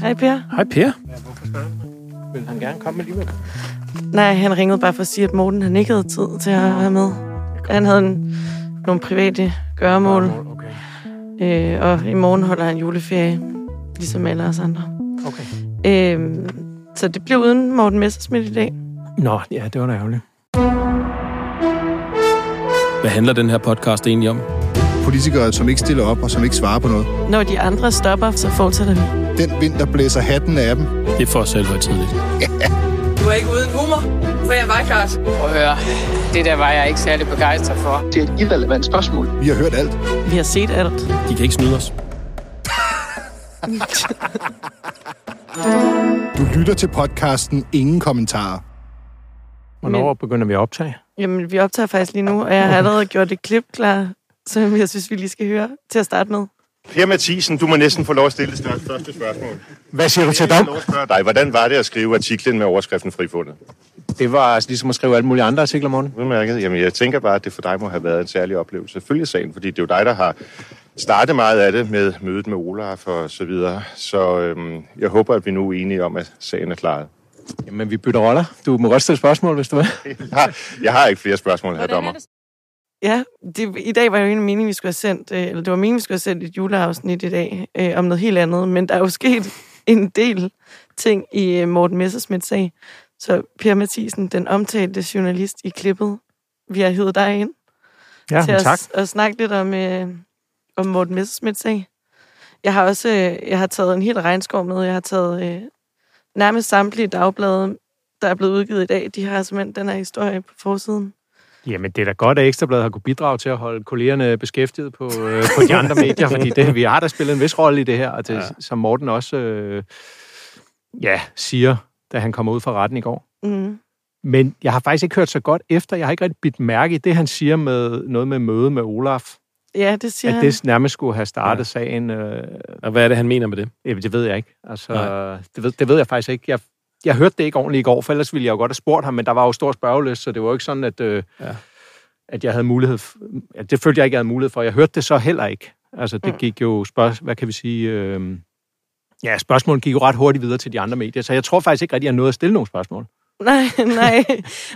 Hej Per. Hej Per. Vil han gerne komme alligevel? Nej, han ringede bare for at sige, at Morten han ikke havde tid til at være med. Han havde en, nogle private gøremål, Okay. øh, og i morgen holder han juleferie, ligesom alle os andre. okay. Øh, så det blev uden Morten Messersmith i dag. Nå, ja, det var da ærgerligt. Hvad handler den her podcast egentlig om? Politikere, som ikke stiller op og som ikke svarer på noget. Når de andre stopper, så fortsætter vi. Den vind, der blæser hatten af dem. Det er for selv højtidligt. Du er ikke uden humor, for jeg var klart. Prøv at høre, det der var jeg ikke særlig begejstret for. Det er et irrelevant spørgsmål. Vi har hørt alt. Vi har set alt. De kan ikke snyde os. Du lytter til podcasten Ingen Kommentarer. Hvornår Men- begynder vi at optage? Jamen, vi optager faktisk lige nu, og jeg har allerede gjort et klip klar, som jeg synes, vi lige skal høre til at starte med. Per Mathisen, du må næsten få lov at stille det største, første spørgsmål. Hvad siger du til Jeg dem? dig, hvordan var det at skrive artiklen med overskriften Frifundet? Det var altså ligesom at skrive alle mulige andre artikler, Morten. Udmærket. Jamen, jeg tænker bare, at det for dig må have været en særlig oplevelse følge sagen, fordi det er jo dig, der har startet meget af det med mødet med Olaf og så videre. Så øhm, jeg håber, at vi nu er enige om, at sagen er klaret. Jamen, vi bytter roller. Du må godt stille spørgsmål, hvis du vil. Jeg har, jeg har ikke flere spørgsmål, her dommer. Ja, det, i dag var jo en mening, vi skulle have sendt, øh, eller det var meningen, vi skulle have sendt et juleafsnit i dag øh, om noget helt andet, men der er jo sket en del ting i øh, Morten Messersmiths sag. Så Per Mathisen, den omtalte journalist i klippet, vi har hivet dig ind Ja, til tak. at, at snakke lidt om, øh, om Morten Messersmiths sag. Jeg har også øh, jeg har taget en hel regnskov med. Jeg har taget øh, nærmest samtlige dagblade, der er blevet udgivet i dag. De har simpelthen den her historie på forsiden. Jamen, det er da godt, at Ekstrabladet har kunne bidrage til at holde kollegerne beskæftiget på, øh, på de andre medier, fordi det, vi har da spillet en vis rolle i det her, og det, ja. som Morten også øh, ja, siger, da han kommer ud fra retten i går. Mm. Men jeg har faktisk ikke hørt så godt efter. Jeg har ikke rigtig bidt mærke i det, han siger med noget med møde med Olaf. Ja, det siger At han. det nærmest skulle have startet Ja. sagen. Øh, Og hvad er det, han mener med det? jamen, det ved jeg ikke. Altså, Nej. det, ved, det ved jeg faktisk ikke. Jeg, jeg hørte det ikke ordentligt i går, for ellers ville jeg jo godt have spurgt ham, men der var jo stor spørgeløs, så det var jo ikke sådan, at, øh, Ja. at jeg havde mulighed for, ja, Det følte jeg ikke, jeg havde mulighed for. Jeg hørte det så heller ikke. Altså, det Mm. gik jo, spørg, hvad kan vi sige... Øh, ja, spørgsmålet gik jo ret hurtigt videre til de andre medier, så jeg tror faktisk ikke rigtig, at jeg nåede at stille nogle spørgsmål. Nej, nej.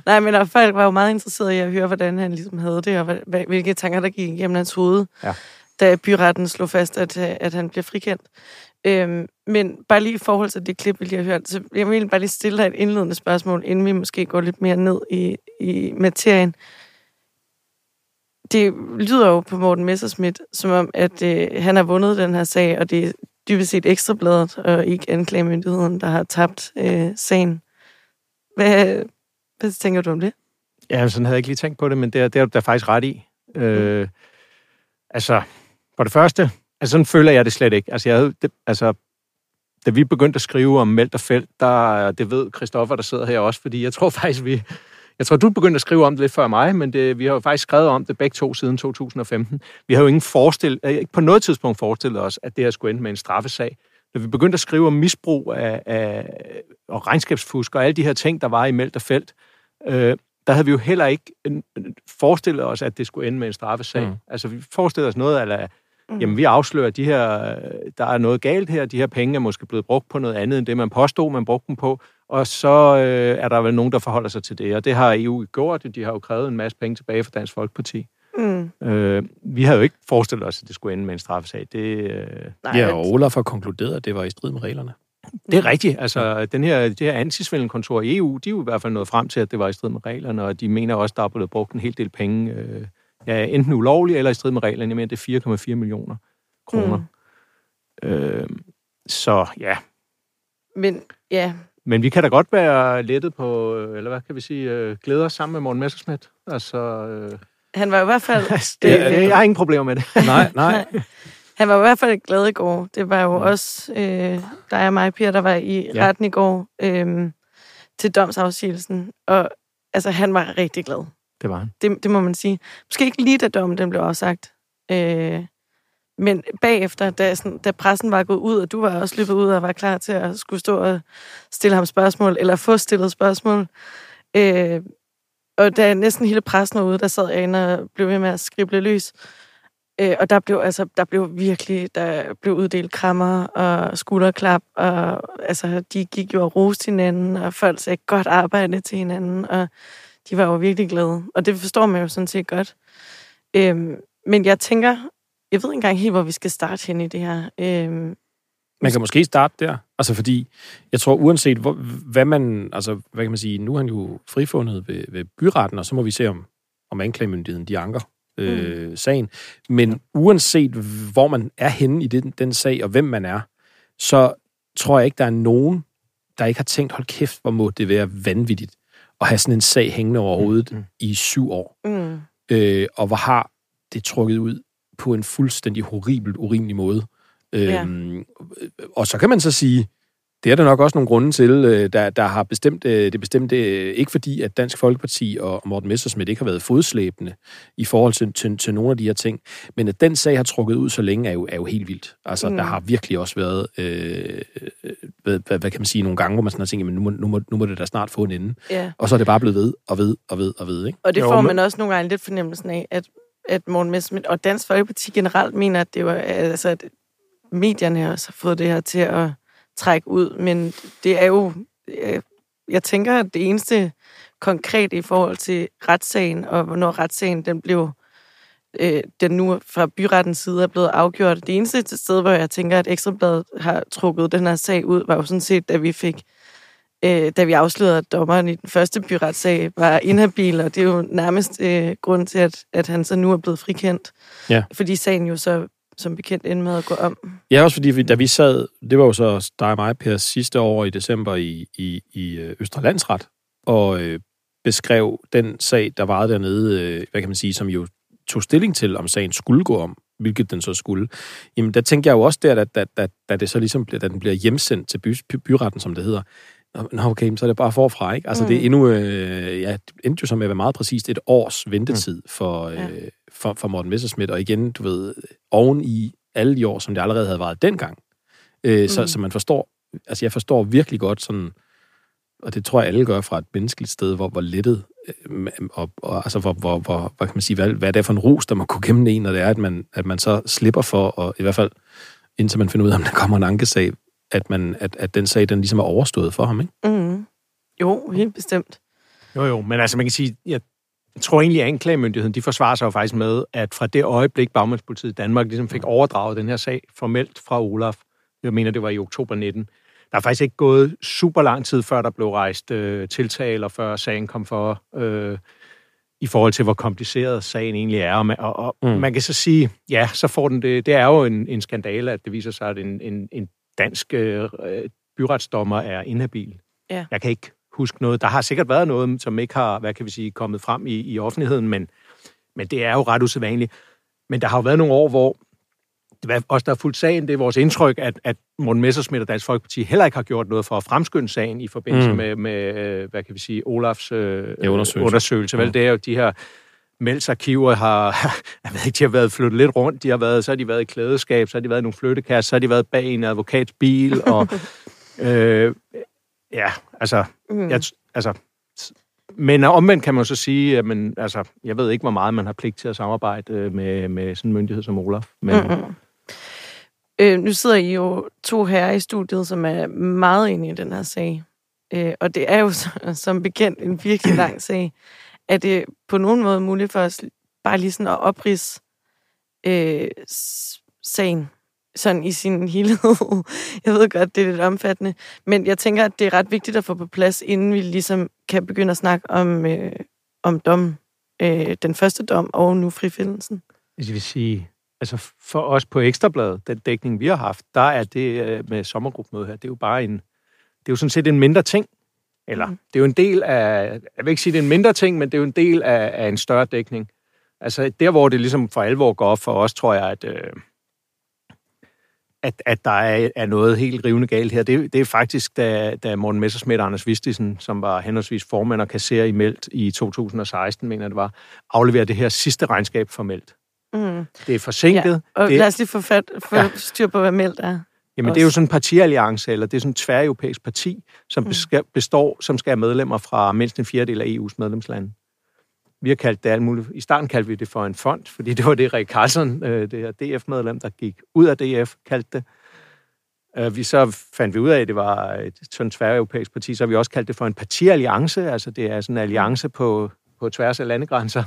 nej, men der folk var jo meget interesseret i at høre, hvordan han ligesom havde det, og hvilke tanker, der gik igennem hans hoved, Ja. da byretten slog fast, at, øh, at han bliver frikendt. Øhm, men bare lige i forhold til det klip, vi lige har hørt, så jeg vil bare lige stille dig et indledende spørgsmål, inden vi måske går lidt mere ned i, i materien. Det lyder jo på Morten Messerschmidt, som om, at øh, han har vundet den her sag, og det er dybest set ekstrabladet og ikke anklagemyndigheden, der har tabt øh, sagen. Hvad, hvad tænker du om det? Ja, sådan havde jeg ikke lige tænkt på det, men det er, det er du da faktisk ret i. Øh, altså, for det første, altså sådan føler jeg det slet ikke. Altså, jeg havde, det, altså, da vi begyndte at skrive om Melt og Felt, der, det ved Christoffer, der sidder her også, fordi jeg tror faktisk, vi, jeg tror, du begyndte at skrive om det lidt før mig, men det, vi har jo faktisk skrevet om det begge to siden 2015. Vi har jo ingen forestil, øh, ikke på noget tidspunkt forestillet os, at det her skulle ende med en straffesag. Da vi begyndte at skrive om misbrug af, af og regnskabsfusk og alle de her ting, der var i Melt og Felt, øh, der havde vi jo heller ikke forestillet os, at det skulle ende med en straffesag. Mm. Altså, vi forestillede os noget, eller jamen, vi afslører, at de her, der er noget galt her, de her penge er måske blevet brugt på noget andet, end det, man påstod, man brugte dem på, og så øh, er der vel nogen, der forholder sig til det, og det har EU gjort, de har jo krævet en masse penge tilbage fra Dansk Folkeparti. Mm. Øh, vi havde jo ikke forestillet os, at det skulle ende med en straffesag. Det, øh, Nej, Ja, og Olaf har konkluderet, at det var i strid med reglerne. det er rigtigt. Altså, den her, det her antisvindelkontor i EU, de er jo i hvert fald nået frem til, at det var i strid med reglerne, og de mener også, at der er blevet brugt en hel del penge, øh, ja, enten ulovligt eller i strid med reglerne. Jeg mener, det er 4,4 millioner kroner. Mm. Øh, så ja, Men ja, men vi kan da godt være lettet på, øh, eller hvad kan vi sige, øh, glæde os sammen med Morten Messerschmidt. Altså, øh, han var i hvert fald... det, det, jeg har ingen problemer med det. Nej, nej. Han var i hvert fald glad i går. Det var jo også øh, dig og mig, Per, der var i Ja. retten i går øh, til domsafsigelsen. Og altså, han var rigtig glad. Det var han. Det, det må man sige. Måske ikke lige da dommen den blev afsagt. Øh, men bagefter, da, sådan, da pressen var gået ud, og du var også løbet ud og var klar til at skulle stå og stille ham spørgsmål, eller få stillet spørgsmål. Øh, og da næsten hele pressen var ude, der sad jeg inde og blev ved med at skrible løs. Øh, og der blev, altså, der blev virkelig, der blev uddelt krammer og skulderklap, og altså, de gik jo og roste hinanden, og folk sagde godt arbejde til hinanden, og de var jo virkelig glade. Og det forstår man jo sådan set godt. Øhm, men jeg tænker, jeg ved ikke engang helt, hvor vi skal starte hen i det her. Øhm, Man kan måske starte der. Altså fordi, jeg tror uanset hvor, hvad man, altså hvad kan man sige, nu er han jo frifundet ved, ved byretten, og så må vi se om, om anklagemyndigheden de anker øh, mm. sagen. Men uanset hvor man er henne i den, den sag, og hvem man er, så tror jeg ikke, der er nogen, der ikke har tænkt, hold kæft, hvor må det være vanvittigt at have sådan en sag hængende over hovedet mm. i syv år. mm, øh, og hvor har det trukket ud på en fuldstændig horribelt, urimelig måde. Ja. Øhm, og så kan man så sige, det er der nok også nogle grunde til, øh, der, der har bestemt, øh, det bestemt øh, ikke fordi, at Dansk Folkeparti og Morten Messersmith ikke har været fodslæbende i forhold til, til, til nogle af de her ting. Men at den sag har trukket ud så længe, er jo, er jo helt vildt. Altså, Mm. der har virkelig også været, øh, hvad, hvad, hvad kan man sige, nogle gange, hvor man sådan har tænkt, men nu må, nu, må, nu må det da snart få en ende. ja. Og så er det bare blevet ved og ved og ved og ved, ikke? Og det Jo, får men- man også nogle gange lidt fornemmelsen af, at, at Morten Messerschmidt og Dansk Folkeparti generelt mener, at det var, altså, at medierne også har fået det her til at trække ud. Men det er jo, øh, jeg tænker, at det eneste konkret i forhold til retssagen, og hvornår retssagen den blev, øh, den nu fra byrettens side er blevet afgjort. Det eneste sted, hvor jeg tænker, at Ekstrabladet har trukket den her sag ud, var jo sådan set, da vi fik øh, da vi afslørede, at dommeren i den første byretssag var inhabil, og det er jo nærmest øh, grund til, at, at han så nu er blevet frikendt. Ja. Fordi sagen jo så som bekendt endte med at gå om. Ja, også fordi, vi- da vi sad, det var jo så dig og mig, Per, sidste år i december i, i, i øh, Østre Landsret, og øh, beskrev den sag, der var dernede, øh, hvad kan man sige, som jo tog stilling til, om sagen skulle gå om, hvilket den så skulle. Jamen, der tænkte jeg jo også der, at da, da, da det så ligesom bliver, da den bliver hjemsendt til by, by, byretten, som det hedder, Nå, okay, så er det bare forfra, ikke? Altså, Mm. mm. det er endnu, øh, ja, det endte jo som at være meget præcist et års ventetid for, øh, Ja. For, for Morten Messerschmidt, og igen, du ved, oven i alle de år, som det allerede havde været dengang. Øh, så, Mm. så man forstår, altså jeg forstår virkelig godt sådan, og det tror jeg alle gør fra et menneskeligt sted, hvor, hvor lettet, øh, og, og altså hvor, hvor, hvor, hvad kan man sige, hvad, hvad er det for en rus, der må gå gennem en, når det er, at man, at man så slipper for, og i hvert fald indtil man finder ud af, om der kommer en ankesag, at, man, at, at den sag, den ligesom er overstået for ham, ikke? Mm. Jo, helt bestemt. Jo, jo, men altså man kan sige, jeg tror egentlig, at anklagemyndigheden, de forsvarer sig jo faktisk med, at fra det øjeblik, Bagmandspolitiet i Danmark ligesom fik overdraget den her sag formelt fra Olaf, jeg mener, det var i oktober 19, der er faktisk ikke gået super lang tid, før der blev rejst øh, tiltaler, før sagen kom for, øh, i forhold til, hvor kompliceret sagen egentlig er. Og man, og, og mm. Mm. man kan så sige, ja, så får den det. Det er jo en, en skandale, at det viser sig, at en, en, en dansk øh, byretsdommer er inhabil. Ja. Jeg kan ikke huske noget. Der har sikkert været noget, som ikke har, hvad kan vi sige, kommet frem i, i offentligheden, men, men det er jo ret usædvanligt. Men der har jo været nogle år, hvor os, der har fulgt sagen, det er vores indtryk, at, at Morten Messersmith og Dansk Folkeparti heller ikke har gjort noget for at fremskynde sagen i forbindelse mm. Med, med, hvad kan vi sige, Olafs øh, Ja, undersøgelse. undersøgelse. Vel, Ja. det er jo de her Mels arkiver har, jeg ved ikke, de har været flyttet lidt rundt. De har været, så har de været i klædeskab, så har de været i nogle flyttekasser, så har de været bag en advokats bil, og øh, ja, altså, Mm. jeg, altså, men omvendt kan man så sige, at man, altså, jeg ved ikke, hvor meget man har pligt til at samarbejde med, med sådan en myndighed som Olaf. Men, Mm-mm. Øh, nu sidder I jo to herrer i studiet, som er meget inde i den her sag. Øh, og det er jo som bekendt en virkelig lang sag. Er det på nogen måde muligt for os bare lige sådan at oprise øh, sagen sådan i sin helhed? Jeg ved godt, det er lidt omfattende. Men jeg tænker, at det er ret vigtigt at få på plads, inden vi ligesom kan begynde at snakke om, øh, om dommen. Øh, den første dom og nu frifindelsen. Jeg vil sige, altså for os på Ekstrabladet, den dækning, vi har haft, der er det øh, med sommergruppemøde her, det er jo bare en, det er jo sådan set en mindre ting. Eller, mm. det er jo en del af, jeg vil ikke sige, det er en mindre ting, men det er jo en del af, af en større dækning. Altså, der hvor det ligesom for alvor går op for os, tror jeg, at, øh, at, at der er, er noget helt rivende galt her. Det, det er faktisk, da, da Morten Messersmith og Anders Vistisen, som var henholdsvis formand og kasserer i Meldt i 2016, mener det var, afleverer det her sidste regnskab for Meldt. Mm. Det er forsinket. Ja, og det, lad os lige få, fat, få Ja. styr på, hvad meldt er. Jamen, det er jo sådan en partialliance, eller det er sådan en tværeuropæisk parti, som mm. består, som skal have medlemmer fra mindst en fjerdedel af EU's medlemslande. Vi har kaldt det alt muligt. I starten kaldte vi det for en fond, fordi det var det, Rik Carlsen, øh, det her DF-medlem, der gik ud af DF, kaldte det. Øh, vi så fandt vi ud af, at det var et sådan tværeuropæisk parti, så har vi også kaldt det for en partialliance, altså det er sådan en alliance på, på tværs af landegrænser.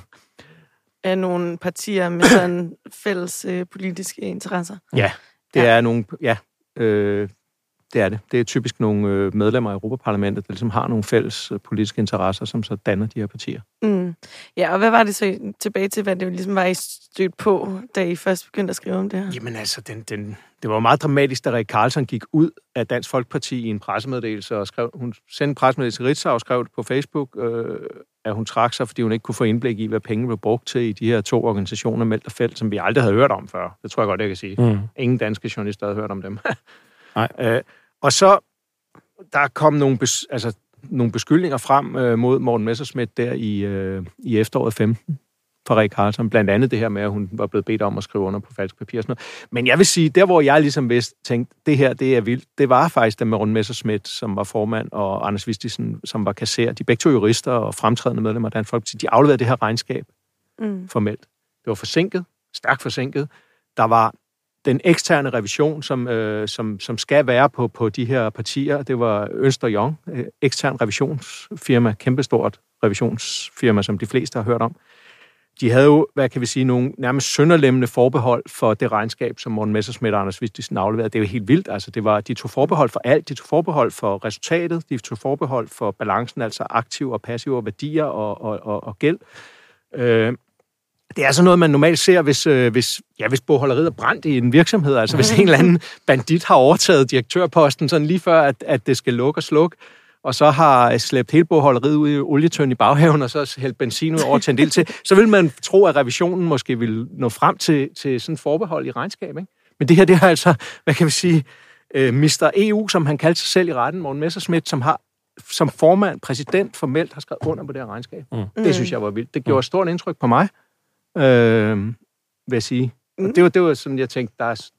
Af nogle partier med sådan fælles øh, politiske interesser. Ja, det Ja. ja. er nogle, ja, øh, det er det. Det er typisk nogle øh, medlemmer af Europaparlamentet, der ligesom har nogle fælles øh, politiske interesser, som så danner de her partier. Mm. Ja, og hvad var det så tilbage til, hvad det ligesom var, I stødt på, da I først begyndte at skrive om det her? Jamen altså, den, den, det var meget dramatisk, da Rik Carlsen gik ud af Dansk Folkeparti i en pressemeddelelse, og skrev, hun sendte en pressemeddelelse til Ritzau og skrev det på Facebook, øh, at hun trak sig, fordi hun ikke kunne få indblik i, hvad pengene blev brugt til i de her to organisationer, Meldt og Felt, som vi aldrig havde hørt om før. Det tror jeg godt, jeg kan sige. Mm. Ingen danske journalister havde hørt om dem. Nej. Øh, og så, der kom nogle, bes, altså, nogle beskyldninger frem øh, mod Morten Messerschmidt der i, øh, i efteråret 15 fra Rik Carlsen. Blandt andet det her med, at hun var blevet bedt om at skrive under på falsk papir og sådan noget. Men jeg vil sige, der hvor jeg ligesom vidste, tænkte, det her, det er vildt, det var faktisk da Morten Messerschmidt, som var formand, og Anders Vistisen, som var kasser. De begge to jurister og fremtrædende medlemmer af Dansk Folkeparti. De afleverede det her regnskab Mm. formelt. Det var forsinket, stærkt forsinket. Der var den eksterne revision, som, øh, som, som skal være på, på de her partier. Det var Ønster Young, øh, ekstern revisionsfirma, kæmpestort revisionsfirma, som de fleste har hørt om. De havde jo, hvad kan vi sige, nogle nærmest sønderlemmende forbehold for det regnskab, som Morten Messersmith og Anders Vistisen afleverede. Det er jo helt vildt. Altså, det var, de tog forbehold for alt. De tog forbehold for resultatet. De tog forbehold for balancen, altså aktive og passive værdier og, og, og, og gæld. Øh, det er sådan noget, man normalt ser, hvis, øh, hvis, ja, hvis bogholderiet er brændt i en virksomhed. Altså hvis en eller anden bandit har overtaget direktørposten, sådan lige før, at, at det skal lukke og slukke, og så har slæbt hele bogholderiet ud i olietøn i baghaven, og så hældt benzin ud over del til, så vil man tro, at revisionen måske vil nå frem til, til sådan forbehold i regnskab. Ikke? Men det her, det er altså, hvad kan vi sige, øh, Mr. EU, som han kaldte sig selv i retten, Morten Messerschmidt, som har som formand, præsident formelt har skrevet under på det her regnskab. Mm. Det synes jeg var vildt. Det gjorde et stort indtryk på mig, øh, vil jeg sige. Og det var, det var sådan, jeg tænkte, der er,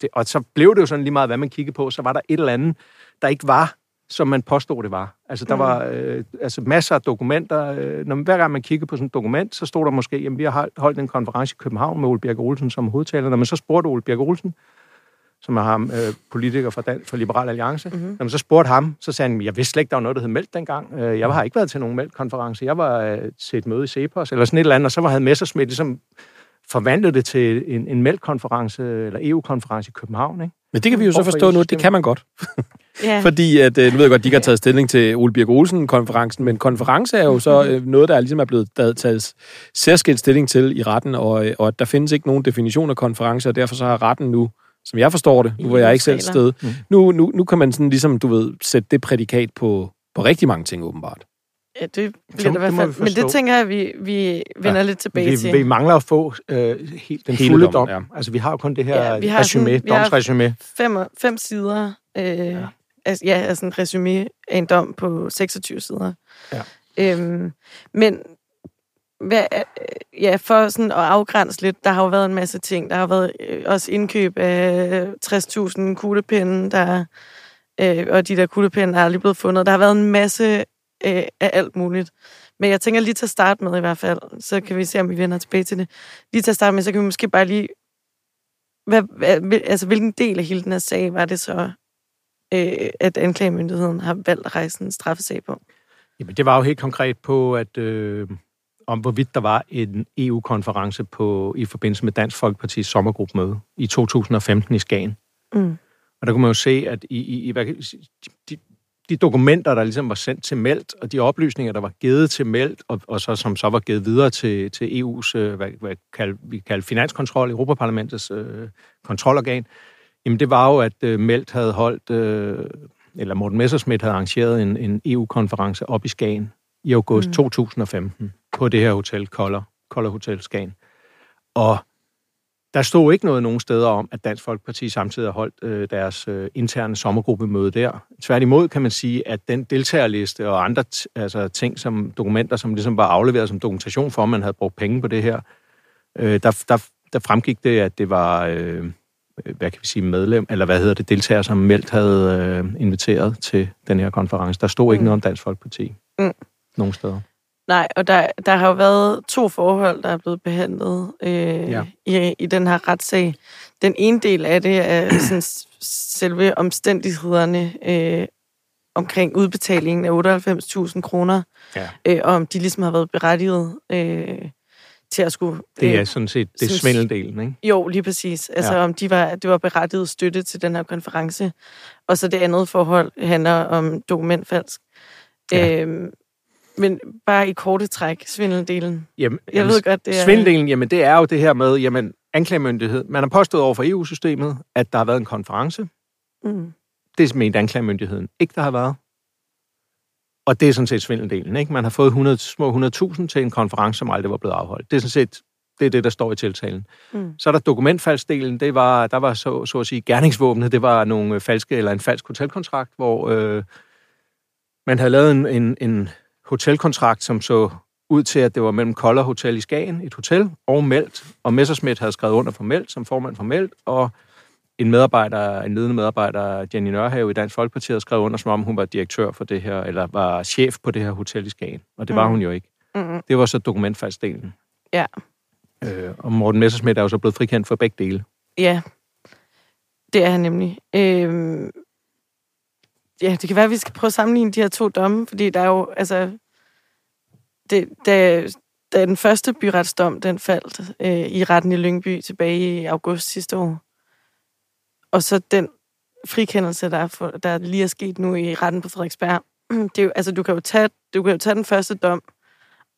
det, og så blev det jo sådan lige meget, hvad man kiggede på, så var der et eller andet, der ikke var, som man påstod, det var. Altså, der var øh, altså, masser af dokumenter. Øh, når, hver gang man kiggede på sådan et dokument, så stod der måske, at vi har holdt, en konference i København med Ole Birk Olsen som hovedtaler. Når man så spurgte Ole Birk Olsen, som er ham, øh, politiker fra, Dan, fra Liberal Alliance. Mm-hmm. Når man så spurgte ham, så sagde han, jeg vidste slet ikke, der var noget, der hed Meldt dengang. Øh, jeg har ikke været til nogen Meldt-konference. Jeg var øh, til et møde i Cepos, eller sådan et eller andet, og så var han Messersmith ligesom forvandlet det til en, en Meldt-konference, eller EU-konference i København, ikke? Men det kan vi jo så forstå nu, det kan man godt. Ja. Fordi, at, øh, nu ved jeg godt, de ikke har taget stilling til Ole Birk Olsen-konferencen, men konference er jo så øh, noget, der ligesom er blevet taget- særskilt stilling til i retten, og, og at der findes ikke nogen definition af konference, og derfor så har retten nu, som jeg forstår det, nu hvor jeg ikke selv sted, nu, nu, nu kan man sådan ligesom, du ved, sætte det prædikat på, på rigtig mange ting, åbenbart. Ja, det bliver det i hvert det fald. vi Men det tænker jeg, vi, vi vender ja, lidt tilbage Vi, til. vi mangler at få øh, helt den Hele fulde dommen, dom. ja. Altså, vi har jo kun det her Ja, vi har resume, sådan- vi har- domsresume. fem, fem sider. Øh, ja. Altså, ja, altså en resume af en dom på 26 sider. Ja. Øhm, men hvad, øh, ja, for sådan at afgrænse lidt, der har jo været en masse ting. Der har været øh, også indkøb af 60.000 kuglepinde, der, øh, og de der kuglepinde er aldrig blevet fundet. Der har været en masse øh, af alt muligt. Men jeg tænker lige til at starte med i hvert fald, så kan vi se, om vi vender tilbage til det. Lige til at starte med, så kan vi måske bare lige... Hvad, hvad, altså, hvilken del af hele den her sag var det så, øh, at anklagemyndigheden har valgt at rejse en straffesag på? Jamen, det var jo helt konkret på, at øh, om hvorvidt der var en EU-konference på i forbindelse med Dansk Folkepartis sommergruppemøde i 2015 i Skagen. Mm. Og der kunne man jo se, at i, i, i de, de dokumenter, der ligesom var sendt til Meldt, og de oplysninger, der var givet til Meldt, og, og så, som så var givet videre til, til EU's, øh, hvad, hvad kald, vi kalder finanskontrol, Europaparlamentets øh, kontrolorgan, jamen det var jo, at øh, Meldt havde holdt, øh, eller Morten Messerschmidt havde arrangeret en, en EU-konference op i Skagen i august mm. 2015 på det her hotel, Koller, Koller Hotel Skagen. Og der stod ikke noget nogen steder om, at Dansk Folkeparti samtidig har holdt øh, deres øh, interne sommergruppemøde der. Tværtimod kan man sige, at den deltagerliste og andre t- altså, ting, som dokumenter, som ligesom var afleveret som dokumentation for, at man havde brugt penge på det her, øh, der, der, der fremgik det, at det var, øh, hvad kan vi sige, medlem, eller hvad hedder det, deltager, som meldt havde øh, inviteret til den her konference. Der stod ikke Mm. noget om Dansk Folkeparti. Mm. Nogen steder. Nej, og der, der har jo været to forhold, der er blevet behandlet øh, ja. i, i den her retssag. Den ene del af det er sådan, selve omstændighederne øh, omkring udbetalingen af 98.000 kroner, Ja. øh, og om de ligesom har været berettiget øh, til at skulle... Det øh, er sådan set det er svindeldelen, ikke? Jo, lige præcis. Altså Ja. om de var, det var berettiget støtte til den her konference. Og så det andet forhold handler om dokumentfalsk. Ja. Ja. Men bare i korte træk, svindeldelen. Jamen, Jeg ved godt, det er... Svindeldelen, jamen det er jo det her med, jamen anklagemyndighed. Man har påstået over for EU-systemet, at der har været en konference. Mm. Det mente anklagemyndigheden ikke, der har været. Og det er sådan set svindeldelen, ikke? Man har fået 100, små 100.000 til en konference, som aldrig var blevet afholdt. Det er sådan set det, er det der står i tiltalen. Mm. Så er der dokumentfaldsdelen, det var, der var så, så at sige gerningsvåbnet, det var nogle falske, eller en falsk hotelkontrakt, hvor øh, man havde lavet en, en, en hotelkontrakt, som så ud til, at det var mellem Koller Hotel i Skagen, et hotel, og Meldt. Og Messerschmidt havde skrevet under for Meldt, som formand for Meldt, og en medarbejder, en ledende medarbejder, Jenny Nørhave i Dansk Folkeparti, havde skrevet under, som om hun var direktør for det her, eller var chef på det her hotel i Skagen. Og det var Mm. hun jo ikke. Mm. Det var så dokumentfaldsdelen. Ja. Øh, og Morten Messerschmidt er jo så blevet frikendt for begge dele. Ja, det er han nemlig. Øhm, ja, det kan være, at vi skal prøve at sammenligne de her to domme, fordi der er jo, altså, det, da, da den første byretsdom, den faldt øh, i retten i Lyngby tilbage i august sidste år, og så den frikendelse, der, er for, der lige er sket nu i retten på Frederiksberg, det er jo, altså, du kan jo tage, du kan jo tage den første dom,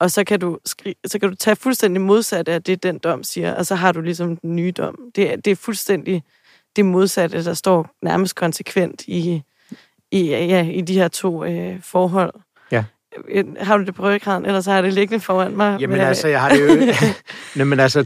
og så kan du, skri- så kan du tage fuldstændig modsat af det, den dom siger, og så har du ligesom den nye dom. Det, er- det er fuldstændig det modsatte, der står nærmest konsekvent i, i, ja, i de her to øh, forhold. Øh, Har du det på ryggraden, ellers har jeg det liggende foran mig? Jamen Hvad- altså, jeg har det jo... Nå, men altså...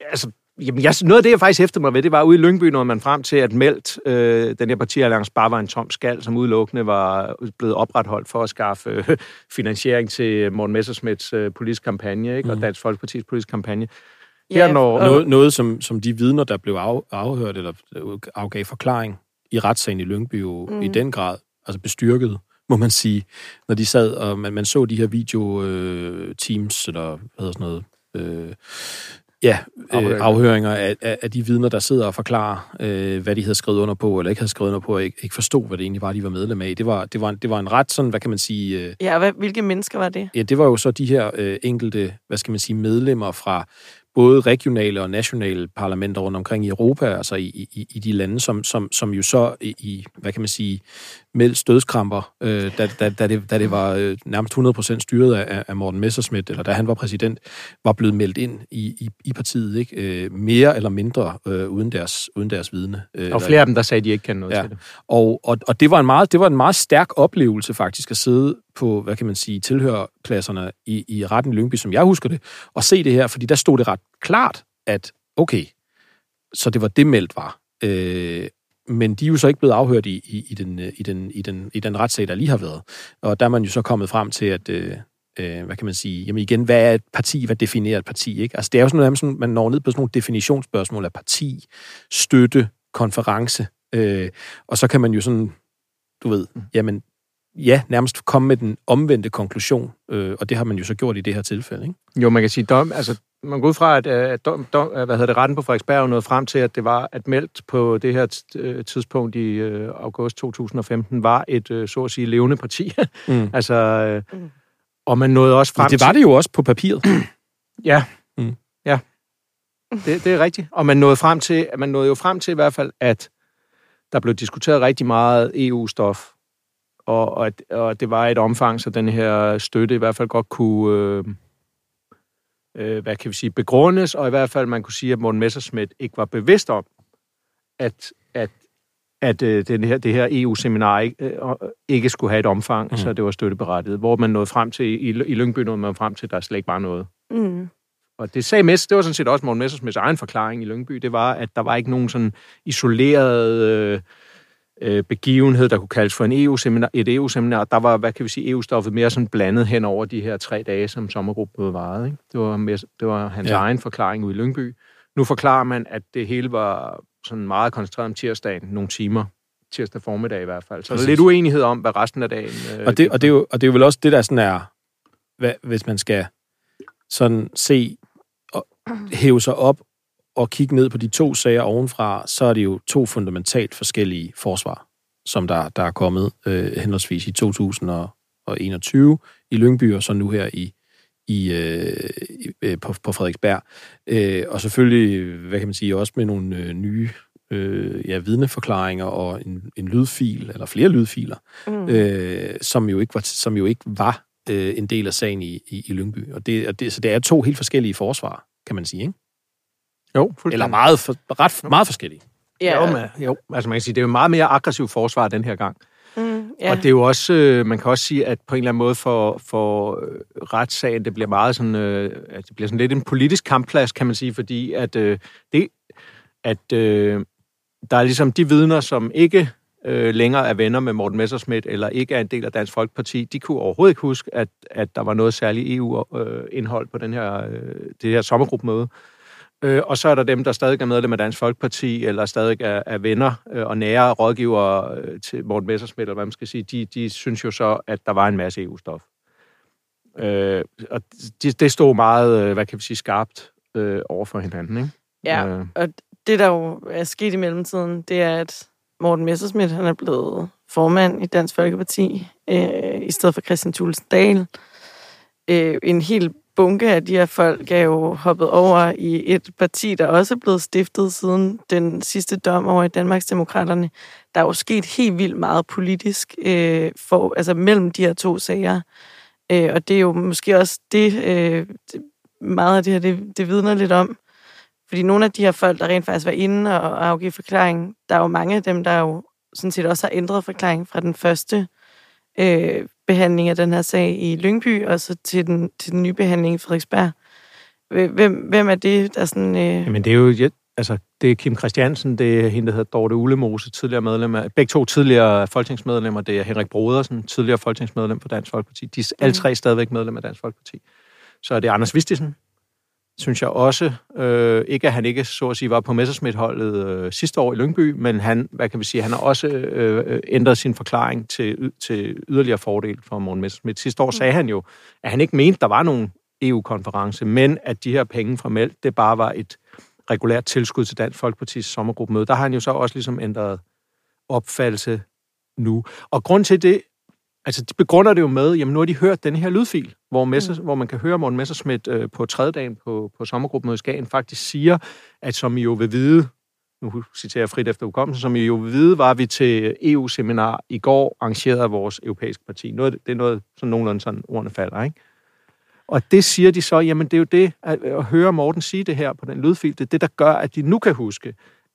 altså jamen, jeg, noget af det, jeg faktisk hæftede mig ved, det var ude i Lyngby, når man frem til, at Meldt, øh, den her partialliance, bare var en tom skal, som udelukkende var blevet opretholdt for at skaffe øh, finansiering til Morten Messersmiths øh, politiske kampagne, ikke? og Mhm. Dansk Folkepartis politiske kampagne. Her når- og- Noget, noget som, som de vidner, der blev af, afhørt eller afgav forklaring i retssagen i Lyngby jo mm. Mm. i den grad altså bestyrket, må man sige, når de sad og man, man så de her video øh, teams eller hvad hedder sådan noget, øh, ja, Afhøringer. øh, afhøringer af, af, af de vidner, der sidder og forklarer, øh, hvad de havde skrevet under på, eller ikke havde skrevet under på, og ikke, ikke forstod, hvad det egentlig var, de var medlem af. Det var, det var, en, det var en ret sådan, hvad kan man sige... Øh, Ja, hvad, hvilke mennesker var det? Ja, det var jo så de her øh, enkelte, hvad skal man sige, medlemmer fra både regionale og nationale parlamenter rundt omkring i Europa, altså i, i, i de lande, som, som, som jo så i, hvad kan man sige, meldt stødskramper, øh, da, da, da, det, da det var øh, nærmest 100% styret af, af Morten Messerschmidt, eller da han var præsident, var blevet meldt ind i, i, i partiet, ikke? Øh, mere eller mindre øh, uden, deres, uden deres vidne. Øh, Og flere af dem, der sagde, at de ikke kendte noget Ja. til det. og, og, og det, var en meget, det var en meget stærk oplevelse faktisk at sidde på, hvad kan man sige, tilhørklasserne i, i retten i Lyngby, som jeg husker det, og se det her, fordi der stod det ret klart, at okay, så det var det meldt var. Øh, men de er jo så ikke blevet afhørt i, i, i, den, øh, i, den, i, den, i den retssag, der lige har været. Og der er man jo så kommet frem til, at, øh, øh, hvad kan man sige, jamen igen, hvad er et parti, hvad definerer et parti, ikke? Altså det er jo sådan noget, sådan, man når ned på sådan nogle definitionsspørgsmål af parti, støtte, konference, øh, og så kan man jo sådan, du ved, jamen, ja, nærmest komme med den omvendte konklusion, øh, og det har man jo så gjort i det her tilfælde, ikke? Jo, man kan sige, dom, altså, man går ud fra, at, øh, at dom, dom, hvad hedder det, retten på Frederiksberg nåede frem til, at det var, at meldt på det her øh, tidspunkt i øh, august 2015, var et, øh, så at sige, levende parti. Mm. altså, øh, Mm. og man nåede også frem Det var det jo også på papiret. Ja. Mm. Ja. Det, det er rigtigt. Og man nåede frem til, man nåede jo frem til i hvert fald, at der blev diskuteret rigtig meget EU-stof, og, og, at, og det var et omfang, så den her støtte i hvert fald godt kunne, øh, øh, hvad kan vi sige, begrundes, og i hvert fald man kunne sige, at Morten Messerschmidt ikke var bevidst om, at, at, at øh, den her, det her EU-seminar ikke, øh, ikke skulle have et omfang, Mm. så det var støtteberettiget. Hvor man nåede frem til, i, i Lyngby nåede man frem til, at der slet ikke var noget. Mm. Og det sagde Mess, det var sådan set også Morten Messersmiths egen forklaring i Lyngby, det var, at der var ikke nogen sådan isoleret øh, øh, begivenhed, der kunne kaldes for en EU-seminar, et EU-seminar. Der var, hvad kan vi sige, EU-stoffet mere sådan blandet hen over de her tre dage, som sommergruppen varede. Ikke? Det, var mere, det var hans Ja. egen forklaring ude i Lyngby. Nu forklarer man, at det hele var sådan meget koncentreret om tirsdagen, nogle timer. Tirsdag formiddag i hvert fald. Så der er lidt uenighed om, hvad resten af dagen... Øh, Og det, og, det er jo, og det er jo vel også det, der sådan er hvad, hvis man skal sådan se og hæve sig op og kigge ned på de to sager ovenfra, så er det jo to fundamentalt forskellige forsvar, som der, der er kommet øh, henholdsvis i 2021 i Lyngby, og så nu her i, i, øh, øh, på, på Frederiksberg. Øh, og selvfølgelig, hvad kan man sige, også med nogle øh, nye øh, ja, vidneforklaringer og en, en lydfil, eller flere lydfiler, mm. øh, som jo ikke var, som jo ikke var øh, en del af sagen i, i, i Lyngby. Og det, og det, så det er to helt forskellige forsvar, kan man sige, ikke? Jo, Eller meget, for, ret, meget forskellige. Ja, jo, men, jo, altså man kan sige, det er jo meget mere aggressiv forsvar den her gang. Mm, Ja. Og det er jo også, øh, man kan også sige, at på en eller anden måde for, for øh, retssagen, det bliver meget sådan, øh, det bliver sådan lidt en politisk kampplads, kan man sige, fordi at, øh, det, at øh, der er ligesom de vidner, som ikke øh, længere er venner med Morten Messerschmidt, eller ikke er en del af Dansk Folkeparti, de kunne overhovedet ikke huske, at, at der var noget særligt EU-indhold på den her, øh, det her sommergruppemøde. Øh, og så er der dem, der stadig er medlem af Dansk Folkeparti, eller stadig er, er venner øh, og nære rådgivere øh, til Morten Messersmith, eller hvad man skal sige, de, de synes jo så, at der var en masse EU-stof. Øh, og det, det stod meget, øh, hvad kan vi sige, skarpt øh, over for hinanden, ikke? Ja, Øh. og det, der jo er sket i mellemtiden, det er, at Morten Messerschmidt, han er blevet formand i Dansk Folkeparti, øh, i stedet for Christian Thulesen Dahl. Øh, en hel bunke af de her folk er jo hoppet over i et parti, der også er blevet stiftet siden den sidste dom over i Danmarks Demokraterne. Der er jo sket helt vildt meget politisk øh, for, altså mellem de her to sager. Øh, og det er jo måske også det, øh, meget af det her, det, det vidner lidt om. Fordi nogle af de her folk, der rent faktisk var inde og afgive forklaring, der er jo mange af dem, der jo sådan set også har ændret forklaring fra den første øh, behandling af den her sag i Lyngby, og så til den, til den nye behandling i Frederiksberg. Hvem, hvem er det, der sådan... Øh, Jamen det er jo, ja, altså, det er Kim Christiansen, det er hende, der hedder Dorte Ulemose, tidligere medlem af, begge to tidligere folketingsmedlemmer, det er Henrik Brodersen, tidligere folketingsmedlem for Dansk Folkeparti. De er alle tre stadigvæk medlem af Dansk Folkeparti. Så er det Anders Vistisen, synes jeg også. Øh, ikke at han ikke, så at sige, var på Messerschmidt-holdet øh, sidste år i Lyngby, men han, hvad kan vi sige, han har også øh, ændret sin forklaring til, til yderligere fordel for Morten Messerschmidt. Sidste år sagde han jo, at han ikke mente, der var nogen EU-konference, men at de her penge fra Meld, det bare var et regulært tilskud til Dansk Folkepartis sommergruppemøde. Der har han jo så også ligesom ændret opfattelse nu. Og grund til det, altså de begrunder det jo med, jamen nu har de hørt den her lydfil, hvor, Messers, mm. hvor man kan høre Morten Messerschmidt øh, på tredje dagen på, på sommergruppemødet i Skagen faktisk siger, at som I jo vil vide, nu citerer jeg frit efter hukommelsen, som I jo vil vide, var vi til EU-seminar i går, arrangeret af vores europæiske parti. Noget, det er noget, sådan nogenlunde sådan ordene falder, ikke? Og det siger de så, jamen det er jo det, at, at høre Morten sige det her på den lydfil, det er det, der gør, at de nu kan huske,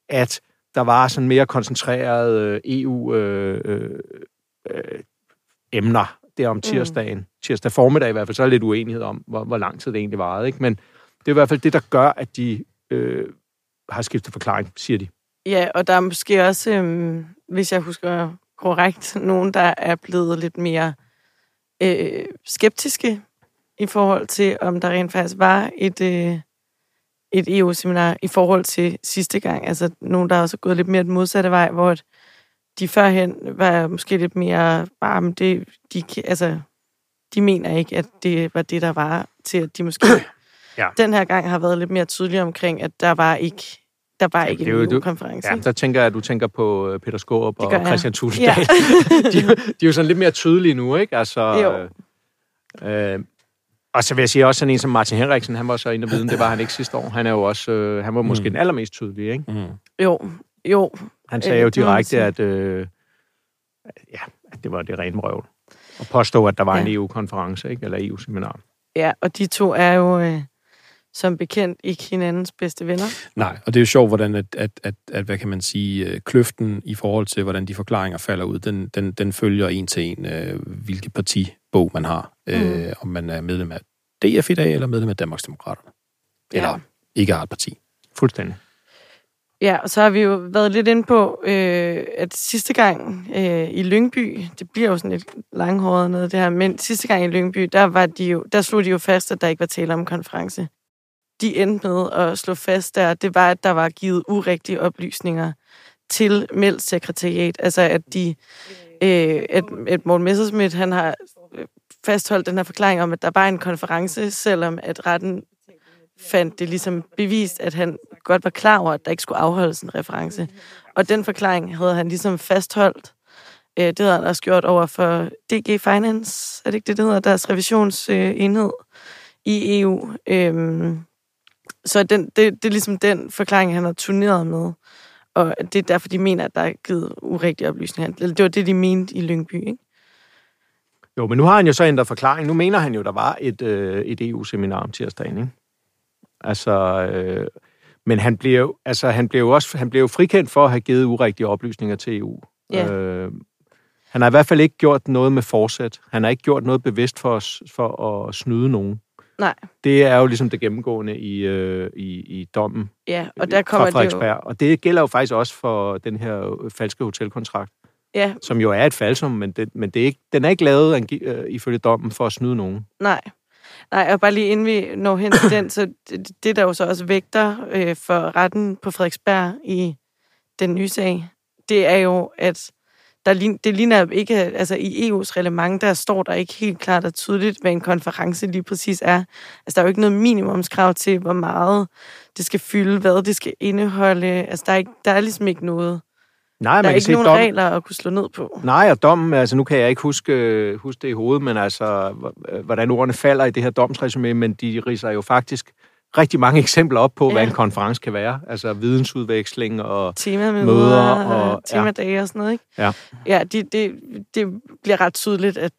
at der var sådan mere koncentreret øh, EU øh, øh, øh, emner der om tirsdagen. Mm. Tirsdag formiddag i hvert fald, så er der lidt uenighed om, hvor, hvor lang tid det egentlig varede. Ikke? Men det er i hvert fald det, der gør, at de øh, har skiftet forklaring, siger de. Ja, og der er måske også, øhm, hvis jeg husker korrekt, nogen, der er blevet lidt mere øh, skeptiske i forhold til, om der rent faktisk var et, øh, et EU-seminar i forhold til sidste gang. Altså nogen, der også er gået lidt mere den modsatte vej, hvor at de førhen var måske lidt mere men det, de, altså, de mener ikke, at det var det, der var til, at de måske Ja. den her gang har været lidt mere tydelige omkring, at der var ikke der var ikke er en EU-konference. Ja, der tænker jeg, at du tænker på øh, Peter Det og jeg. Christian Thulesen Ja. De, er jo- de er jo sådan lidt mere tydelige nu, ikke? Altså, Jo. Øh, og så vil jeg sige også sådan en som Martin Henriksen, han var så inde og viden, det var han ikke sidste år. Han er jo også, øh, han var måske Mm. den allermest tydelige, ikke? Mm. Jo, jo. Han sagde Øh, jo direkte, at, øh, ja, at det var det rene røvl. Og påstå, at der var en Ja. EU-konference, ikke? Eller EU-seminar. Ja, og de to er jo øh, som bekendt ikke hinandens bedste venner. Nej, og det er jo sjovt, hvordan at, at, at, at hvad kan man sige, øh, kløften i forhold til, hvordan de forklaringer falder ud, den, den, den følger en til en, øh, hvilket partibog man har. Mm. Øh, om man er medlem af DF i dag, eller medlem af Danmarksdemokraterne. Eller Ja. ikke har et parti. Fuldstændig. Ja, og så har vi jo været lidt inde på, øh, at sidste gang øh, i Lyngby, det bliver jo sådan lidt langhåret noget det her, men sidste gang i Lyngby, der, var de jo, der slog de jo fast, at der ikke var tale om konference. De endte med at slå fast der, det var, at der var givet urigtige oplysninger til Melds sekretariat. Altså, at de, øh, at, at Morten Messerschmidt, han har øh, fastholdt den her forklaring om, at der var en konference, selvom at retten fandt det ligesom bevist, at han godt var klar over, at der ikke skulle afholdes en reference. Og den forklaring havde han ligesom fastholdt. Øh, det havde han også gjort over for DG Finance, er det ikke det, det hedder, deres revisionsenhed øh, i EU. Øhm, så den, det, det er ligesom den forklaring, han har turneret med. Og det er derfor, de mener, at der er givet urigtige oplysninger. Eller det var det, de mente i Lyngby, ikke? Jo, men nu har han jo så ændret forklaring. Nu mener han jo, der var et, øh, et EU-seminar om tirsdagen, ikke? Altså, øh, men han blev, jo- altså, han blev jo også han blev jo frikendt for at have givet urigtige oplysninger til EU. Ja. Øh, han har i hvert fald ikke gjort noget med forsæt. Han har ikke gjort noget bevidst for, at- for at snyde nogen. Nej, Det er jo ligesom det gennemgående i, øh, i, i dommen ja, og der kommer fra det jo... Og det gælder jo faktisk også for den her øh, falske hotelkontrakt, Ja, som jo er et falsum, men, det, men det er ikke, den er ikke lavet øh, ifølge dommen for at snyde nogen. nej. Nej, og bare lige inden vi når hen til den, så det, det der jo så også vægter øh, for retten på Frederiksberg i den nye sag, det er jo, at der, det ligner ikke, altså i EU's reglement, der står der ikke helt klart og tydeligt, hvad en konference lige præcis er. Altså der er jo ikke noget minimumskrav til, hvor meget det skal fylde, hvad det skal indeholde. Altså der er, ikke, der er ligesom ikke noget. Nej, Der man er kan ikke se nogen dom, regler at kunne slå ned på. Nej, og dommen, altså nu kan jeg ikke huske, øh, huske det i hovedet, men altså, hvordan ordene falder i det her domsresumé, men de riser jo faktisk rigtig mange eksempler op på, ja. hvad Ja. en konference kan være. Altså vidensudveksling og... Møder og, og- temadage og sådan noget, ikke? Ja. Ja, det, det, det bliver ret tydeligt, at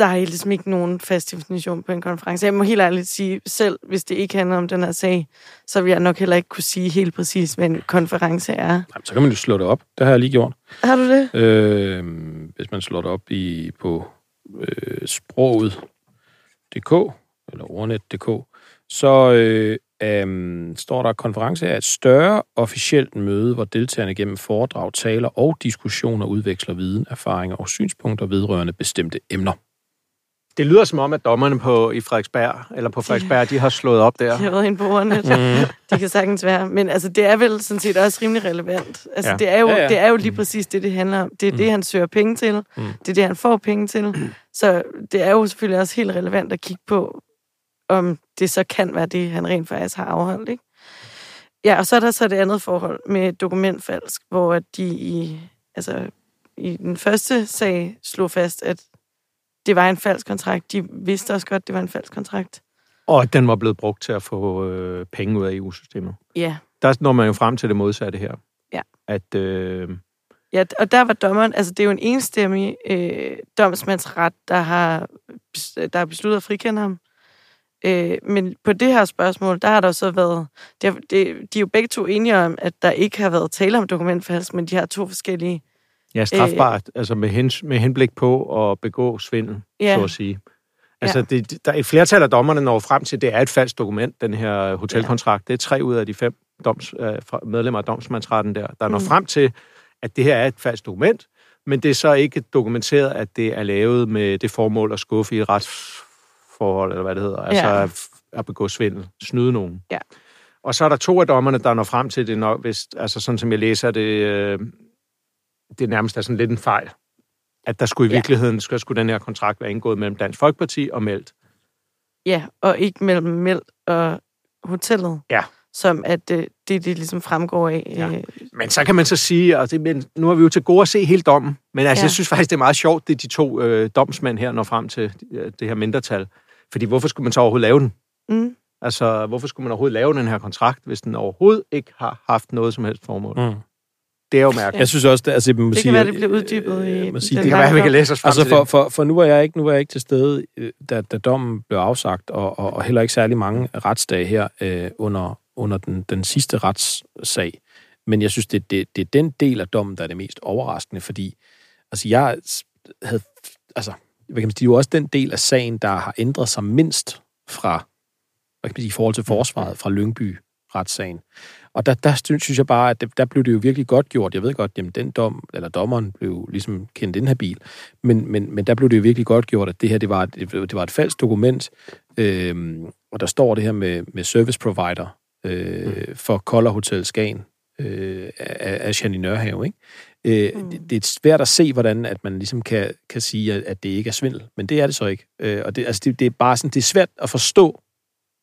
der er ligesom ikke nogen fast definition på en konference. Jeg må helt ærligt sige, selv hvis det ikke handler om den her sag, så vil jeg nok heller ikke kunne sige helt præcis, hvad en konference er. Jamen, så kan man jo slå det op. Det har jeg lige gjort. Har du det? Øh, hvis man slår det op i, på øh, sproget.dk, eller ordnet.dk, så øh, øh, står der, at konference er et større officielt møde, hvor deltagerne gennem foredrag, taler og diskussioner udveksler viden, erfaringer og synspunkter vedrørende bestemte emner. Det lyder som om, at dommerne på, i Frederiksberg, eller på Frederiksberg, de har slået op der. Jeg har været inde på ordnet. Mm. Det kan sagtens være. Men altså, det er vel sådan set også rimelig relevant. Altså, Ja. det, er jo, Ja, ja, det er jo lige præcis det, det handler om. Det er mm. det, han søger penge til. Mm. Det er det, han får penge til. Så det er jo selvfølgelig også helt relevant at kigge på, om det så kan være det, han rent faktisk har afholdt. Ikke? Ja, og så er der så det andet forhold med dokumentfalsk, hvor at de i, altså, i den første sag slog fast, at det var en falsk kontrakt. De vidste også godt, det var en falsk kontrakt. Og at den var blevet brugt til at få øh, penge ud af EU-systemet. Ja, Der når man jo frem til det modsatte her. Ja. At, øh, Ja, og der var dommeren, altså det er jo en enstemmig øh, domsmandsret, der har, der har besluttet at frikende ham. Øh, men på det her spørgsmål, der har der så været, det, det, de er jo begge to enige om, at der ikke har været tale om dokumentfalsk, men de har to forskellige, ja, strafbart, øh, altså med, hens, med henblik på at begå svindel, Ja. så at sige. Altså, ja. det, der, et flertal af dommerne når frem til, at det er et falsk dokument, den her hotelkontrakt. Det er tre ud af de fem doms, øh, medlemmer af domsmandsretten der, der når Mm. frem til, at det her er et falsk dokument, men det er så ikke dokumenteret, at det er lavet med det formål at skuffe i et retsforhold, eller hvad det hedder. Altså Ja. at, at begå svindel, snyde nogen. Ja. Og så er der to af dommerne, der når frem til det, nok, hvis, altså sådan som jeg læser det, øh, det nærmest er sådan lidt en fejl. At der skulle i Ja. virkeligheden, skulle, skulle den her kontrakt være indgået mellem Dansk Folkeparti og Meldt. ja, og ikke mellem Meldt og hotellet. Ja. Som at øh, det, det ligesom fremgår af. Ja. Øh, Men så kan man så sige, og det, men nu er vi jo til gode at se hele dommen, men altså, ja. Ja. jeg synes faktisk, det er meget sjovt, det de to øh, domsmænd her når frem til øh, det her mindretal. Fordi hvorfor skulle man så overhovedet lave den? mm, Altså, hvorfor skulle man overhovedet lave den her kontrakt, hvis den overhovedet ikke har haft noget som helst formål? Mm. Det er jo mærkeligt. Jeg synes også, det, altså, man må det sige, kan være, det bliver uddybet i jeg må sige, den Det kan være, vi kan læse os frem Altså for, det. for, for nu var jeg ikke nu var jeg ikke til stede, øh, da, da dommen blev afsagt, og, og, og heller ikke særlig mange retsdage her øh, under, under den, den sidste retssag. Men jeg synes, det, det, det er den del af dommen, der er det mest overraskende, fordi altså, jeg havde, altså, hvad kan man sige, det er jo også den del af sagen, der har ændret sig mindst fra, hvad kan man sige, i forhold til forsvaret fra Lyngby retssagen. Og der, der synes jeg bare, at det, der blev det jo virkelig godt gjort. Jeg ved godt, at den dom, eller dommeren blev ligesom kendt inhabil, men, men, men der blev det jo virkelig godt gjort, at det her, det var, et- det var et falsk dokument, øhm, og der står det her med, med service provider øh, for Koller Hotel Skagen øh, af, af Janine Nørhave, ikke? Øh, mm. det, det er svært at se, hvordan at man ligesom kan, kan sige, at, at det ikke er svindel. Men det er det så ikke. Øh, og det, altså, det, det er bare sådan, det er svært at forstå,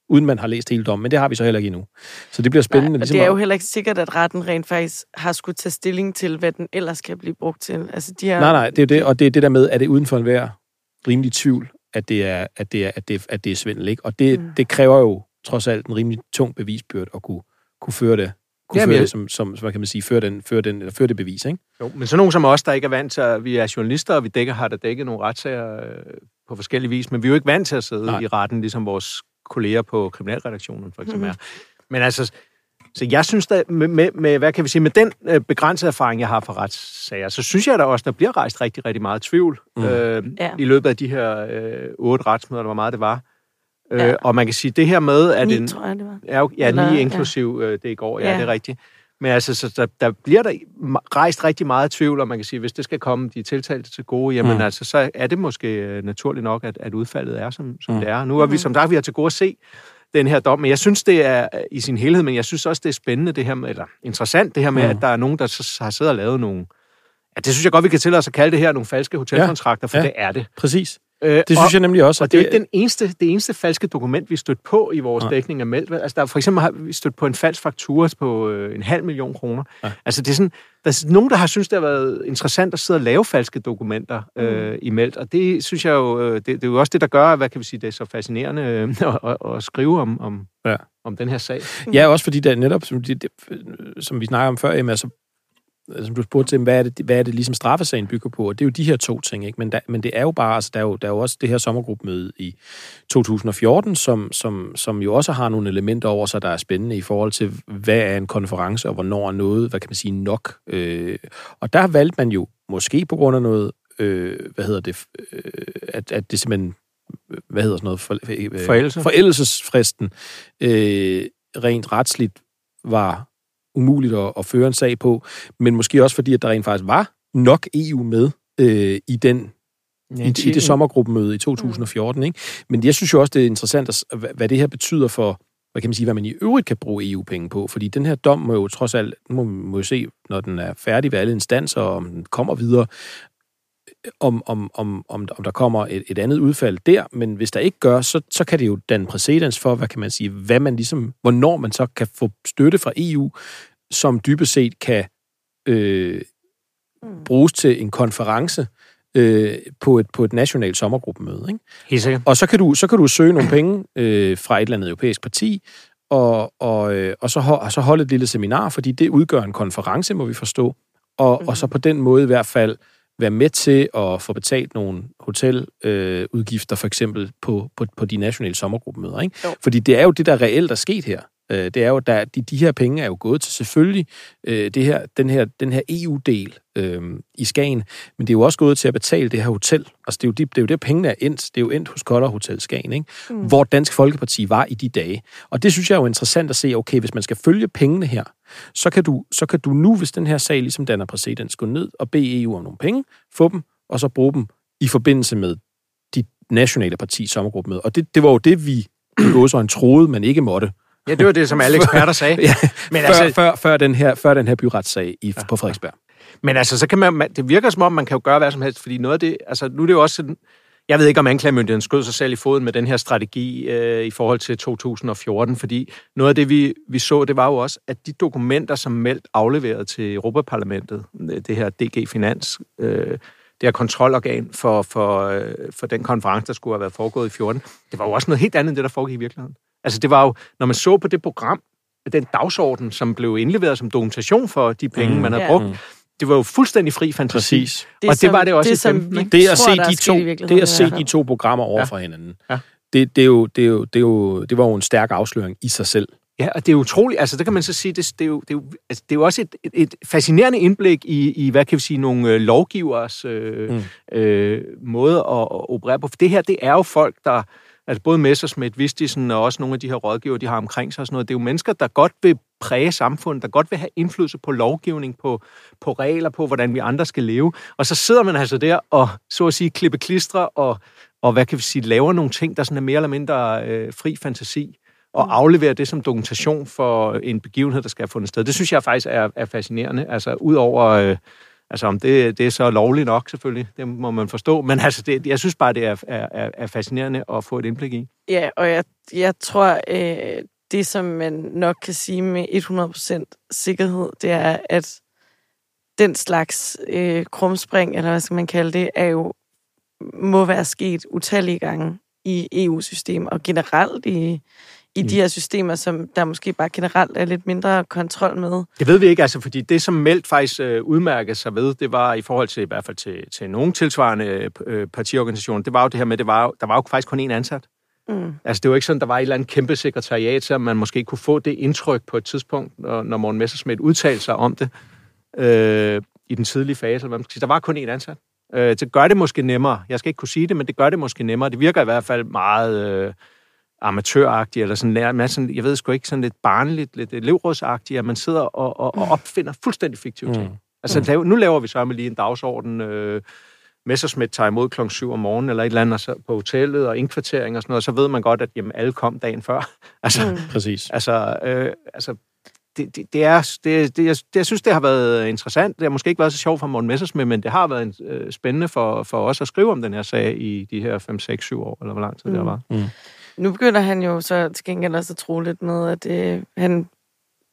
uden man har læst hele dommen, men det har vi så heller ikke endnu. Så det bliver spændende. Nej, og ligesom det er jo heller ikke sikkert, at retten rent faktisk har skulle tage stilling til, hvad den ellers kan blive brugt til. Altså, de har, Nej, nej, det er jo det, og det er det der med, at det uden for enhver rimelig tvivl, at det er, at det er, at det er, at det er svindel, ikke? Og det, Mm. det kræver jo trods alt en rimelig tung bevisbyrd at kunne, kunne føre det, kunne Jamen, føre det som, som, hvad kan man sige, føre, den, føre, den, eller føre det bevis, ikke? Jo, men sådan nogen som os, der ikke er vant til, at vi er journalister, og vi dækker, har da dækket nogle retssager øh, på forskellige vis, men vi er jo ikke vant til at sidde. Nej. i retten, ligesom vores kolleger på kriminalredaktionen for eksempel er. Men altså, så jeg synes da, med, med, med, hvad kan vi sige, med den øh, begrænsede erfaring, jeg har fra retssager, så synes jeg da også, der bliver rejst rigtig, rigtig meget tvivl Mm. mm. øh, Ja. ja. i løbet af de her øh, otte retsmøder, eller hvor meget det var. Øh, Ja. Og man kan sige, det her med, at Ni, en, tror jeg, det var. Ja, ja Eller- lige ja. inklusiv øh, det i går, ja, Ja. det er rigtigt. Men altså, så der, der bliver der rejst rigtig meget tvivl, og man kan sige, hvis det skal komme de tiltalte til gode, jamen Mm. altså, så er det måske øh, naturligt nok, at, at udfaldet er, som, som Mm. det er. Nu er vi, Mhm. som sagt, vi har til gode at se den her dom, men jeg synes, det er øh, i sin helhed, men jeg synes også, det er spændende, det her med, eller interessant, det her med, Mm. at der er nogen, der så, har siddet og lavet nogle, ja, det synes jeg godt, vi kan tillade os at kalde det her nogle falske hotelkontrakter, for ja. det er det. Præcis. Øh, Det synes og, jeg nemlig også. og det er jo ikke den eneste, det eneste falske dokument, vi stødt på i vores Nej. dækning af Meldt. Altså, der, er- for eksempel har vi stødt på en falsk faktura på øh, en halv million kroner. Ja. Altså, det er sådan, der er nogen, der har synes det har været interessant at sidde og lave falske dokumenter øh, i Meldt, og det synes jeg jo, øh, det, det er jo også det, der gør, hvad kan vi sige, det er så fascinerende øh, at, at, at skrive om, om, Ja. om den her sag. Ja, også fordi der netop, som, det, det, som vi snakker om før, jamen, altså, som du spurgte til, hvad er, det, hvad er det ligesom straffesagen bygger på? Og det er jo de her to ting, ikke? Men, der, men det er jo bare, altså, der er jo, der er jo også det her sommergruppemøde i 2014, som, som, som jo også har nogle elementer over sig, der er spændende i forhold til, hvad er en konference, og hvornår er noget, hvad kan man sige, nok. Øh, og der valgte man jo, måske på grund af noget, øh, hvad hedder det, øh, at, at det simpelthen, hvad hedder sådan noget? For, øh, Forældelse. Forældelsesfristen øh, rent retsligt var umuligt at, at føre en sag på, men måske også fordi, at der rent faktisk var nok EU med øh, i den i, i det sommergruppemøde i 2014. Ikke? Men jeg synes jo også, det er interessant, at, hvad, det her betyder for, hvad kan man sige, hvad man i øvrigt kan bruge EU-penge på. Fordi den her dom må jo trods alt, må vi må jo se, når den er færdig ved alle instanser, og om den kommer videre, om, om, om, om, om der kommer et, et andet udfald der, men hvis der ikke gør, så, så kan det jo danne præcedens for, hvad kan man sige, hvad man ligesom, hvornår man så kan få støtte fra EU, som dybest set kan øh, bruges til en konference øh, på, et, på et nationalt sommergruppemøde. Ikke? Helt sikkert. Og så kan du, så kan du søge nogle penge øh, fra et eller andet europæisk parti, og, og, øh, og, så, ho- og så holde et lille seminar, fordi det udgør en konference, må vi forstå. Og, mm. og så på den måde i hvert fald være med til at få betalt nogle hoteludgifter, øh, for eksempel på, på, på de nationale sommergruppemøder. Ikke? Jo. Fordi det er jo det, der reelt er sket her. Øh, det er jo, der, de, de her penge er jo gået til selvfølgelig øh, det her, den her, den her EU-del øh, i Skagen, men det er jo også gået til at betale det her hotel. Altså, det er jo, de, det er jo det, pengene er endt. Det er jo endt hos Kotter Hotel Skagen, ikke? Mm. hvor Dansk Folkeparti var i de dage. Og det synes jeg er jo interessant at se, okay, hvis man skal følge pengene her, så kan du, så kan du nu, hvis den her sag ligesom danner præcedens, gå ned og bede EU om nogle penge, få dem, og så bruge dem i forbindelse med de nationale partis sommergruppemøde. Og det, det var jo det, vi en troede, man ikke måtte. Ja, det var det, som alle eksperter sagde. Ja, Men før, altså- før, før, den her, før den her byretssag i, ja. på Frederiksberg. Men altså, så kan man, man, det virker som om, man kan jo gøre hvad som helst, fordi noget af det, altså nu er det jo også sådan, jeg ved ikke, om anklagemyndigheden skød sig selv i foden med den her strategi øh, i forhold til 2014, fordi noget af det, vi, vi så, det var jo også, at de dokumenter, som meldt afleveret til Europaparlamentet, øh, det her DG Finans, øh, det her kontrolorgan for, for, øh, for den konference, der skulle have været foregået i 14, det var jo også noget helt andet end det, der foregik i virkeligheden. Altså det var jo, når man så på det program, den dagsorden, som blev indleveret som dokumentation for de penge, mm, man havde Ja. brugt, det var jo fuldstændig fri fantasi. Præcis. Og det var det også i det, som 15, vi ikke? Det at tror, se der er de to, i det virkeligheden at i se de to programmer over Ja. for hinanden, Ja. det, det, er jo, det, er jo, det, er jo, det var jo en stærk afsløring i sig selv. Ja, og det er utroligt, altså det kan man så sige, det, det, er, jo, det, er, jo, altså, det er jo også et, et, fascinerende indblik i, i, hvad kan vi sige, nogle øh, lovgivers øh, Mm. mm. øh, måde at, at operere på. For det her, det er jo folk, der, altså både Messersmith, Vistisen og også nogle af de her rådgiver, de har omkring sig og sådan noget, det er jo mennesker, der godt vil præge samfundet, der godt vil have indflydelse på lovgivning, på, på regler, på hvordan vi andre skal leve. Og så sidder man altså der og, så at sige, klippe klistre og, og hvad kan vi sige, laver nogle ting, der sådan er mere eller mindre øh, fri fantasi og aflevere det som dokumentation for en begivenhed, der skal have fundet sted. Det synes jeg faktisk er, er fascinerende. Altså, udover, øh, Altså om det, det er så lovligt nok, selvfølgelig, det må man forstå. Men altså, det, jeg synes bare, det er, er, er fascinerende at få et indblik i. Ja, og jeg, jeg tror, øh, det som man nok kan sige med 100% sikkerhed, det er, at den slags øh, krumspring, eller hvad skal man kalde det, er jo må være sket utallige gange i EU-systemet, og generelt i, i Mm. de her systemer, som der måske bare generelt er lidt mindre kontrol med. Det ved vi ikke, altså, fordi det, som Meldt faktisk øh, udmærkede sig ved, det var i forhold til i hvert fald til, til nogle tilsvarende øh, partiorganisationer, det var jo det her med, det var, der var jo faktisk kun én ansat. Mm. Altså, det var ikke sådan, der var et eller andet kæmpe sekretariat, så man måske kunne få det indtryk på et tidspunkt, når, når Morten Messersmith udtalte sig om det øh, i den tidlige fase. Hvad man sige. Der var kun én ansat. Øh, det gør det måske nemmere. Jeg skal ikke kunne sige det, men det gør det måske nemmere. Det virker i hvert fald meget øh, amatøragtigt, eller sådan, nær- sådan, jeg ved sgu ikke, sådan lidt barnligt, lidt elevrådsagtigt, at man sidder og, og, og opfinder fuldstændig fiktive ting. Mm. Altså, lave, nu laver vi så med lige en dagsorden. Øh, Messersmith tager imod klokken 7 om morgenen, eller et eller andet på hotellet, og indkvartering og sådan noget, og så ved man godt, at jamen, alle kom dagen før. altså, Mm. Præcis. altså, øh, altså det, det, det er, det, det, jeg, det, jeg synes, det har været interessant. Det har måske ikke været så sjovt for Morten Messersmith, men det har været øh, spændende for, for os at skrive om den her sag i de her 5, 6, 7 år, eller hvor lang tid mm. det Mm. Nu begynder han jo så til gengæld også at tro lidt med, at øh, han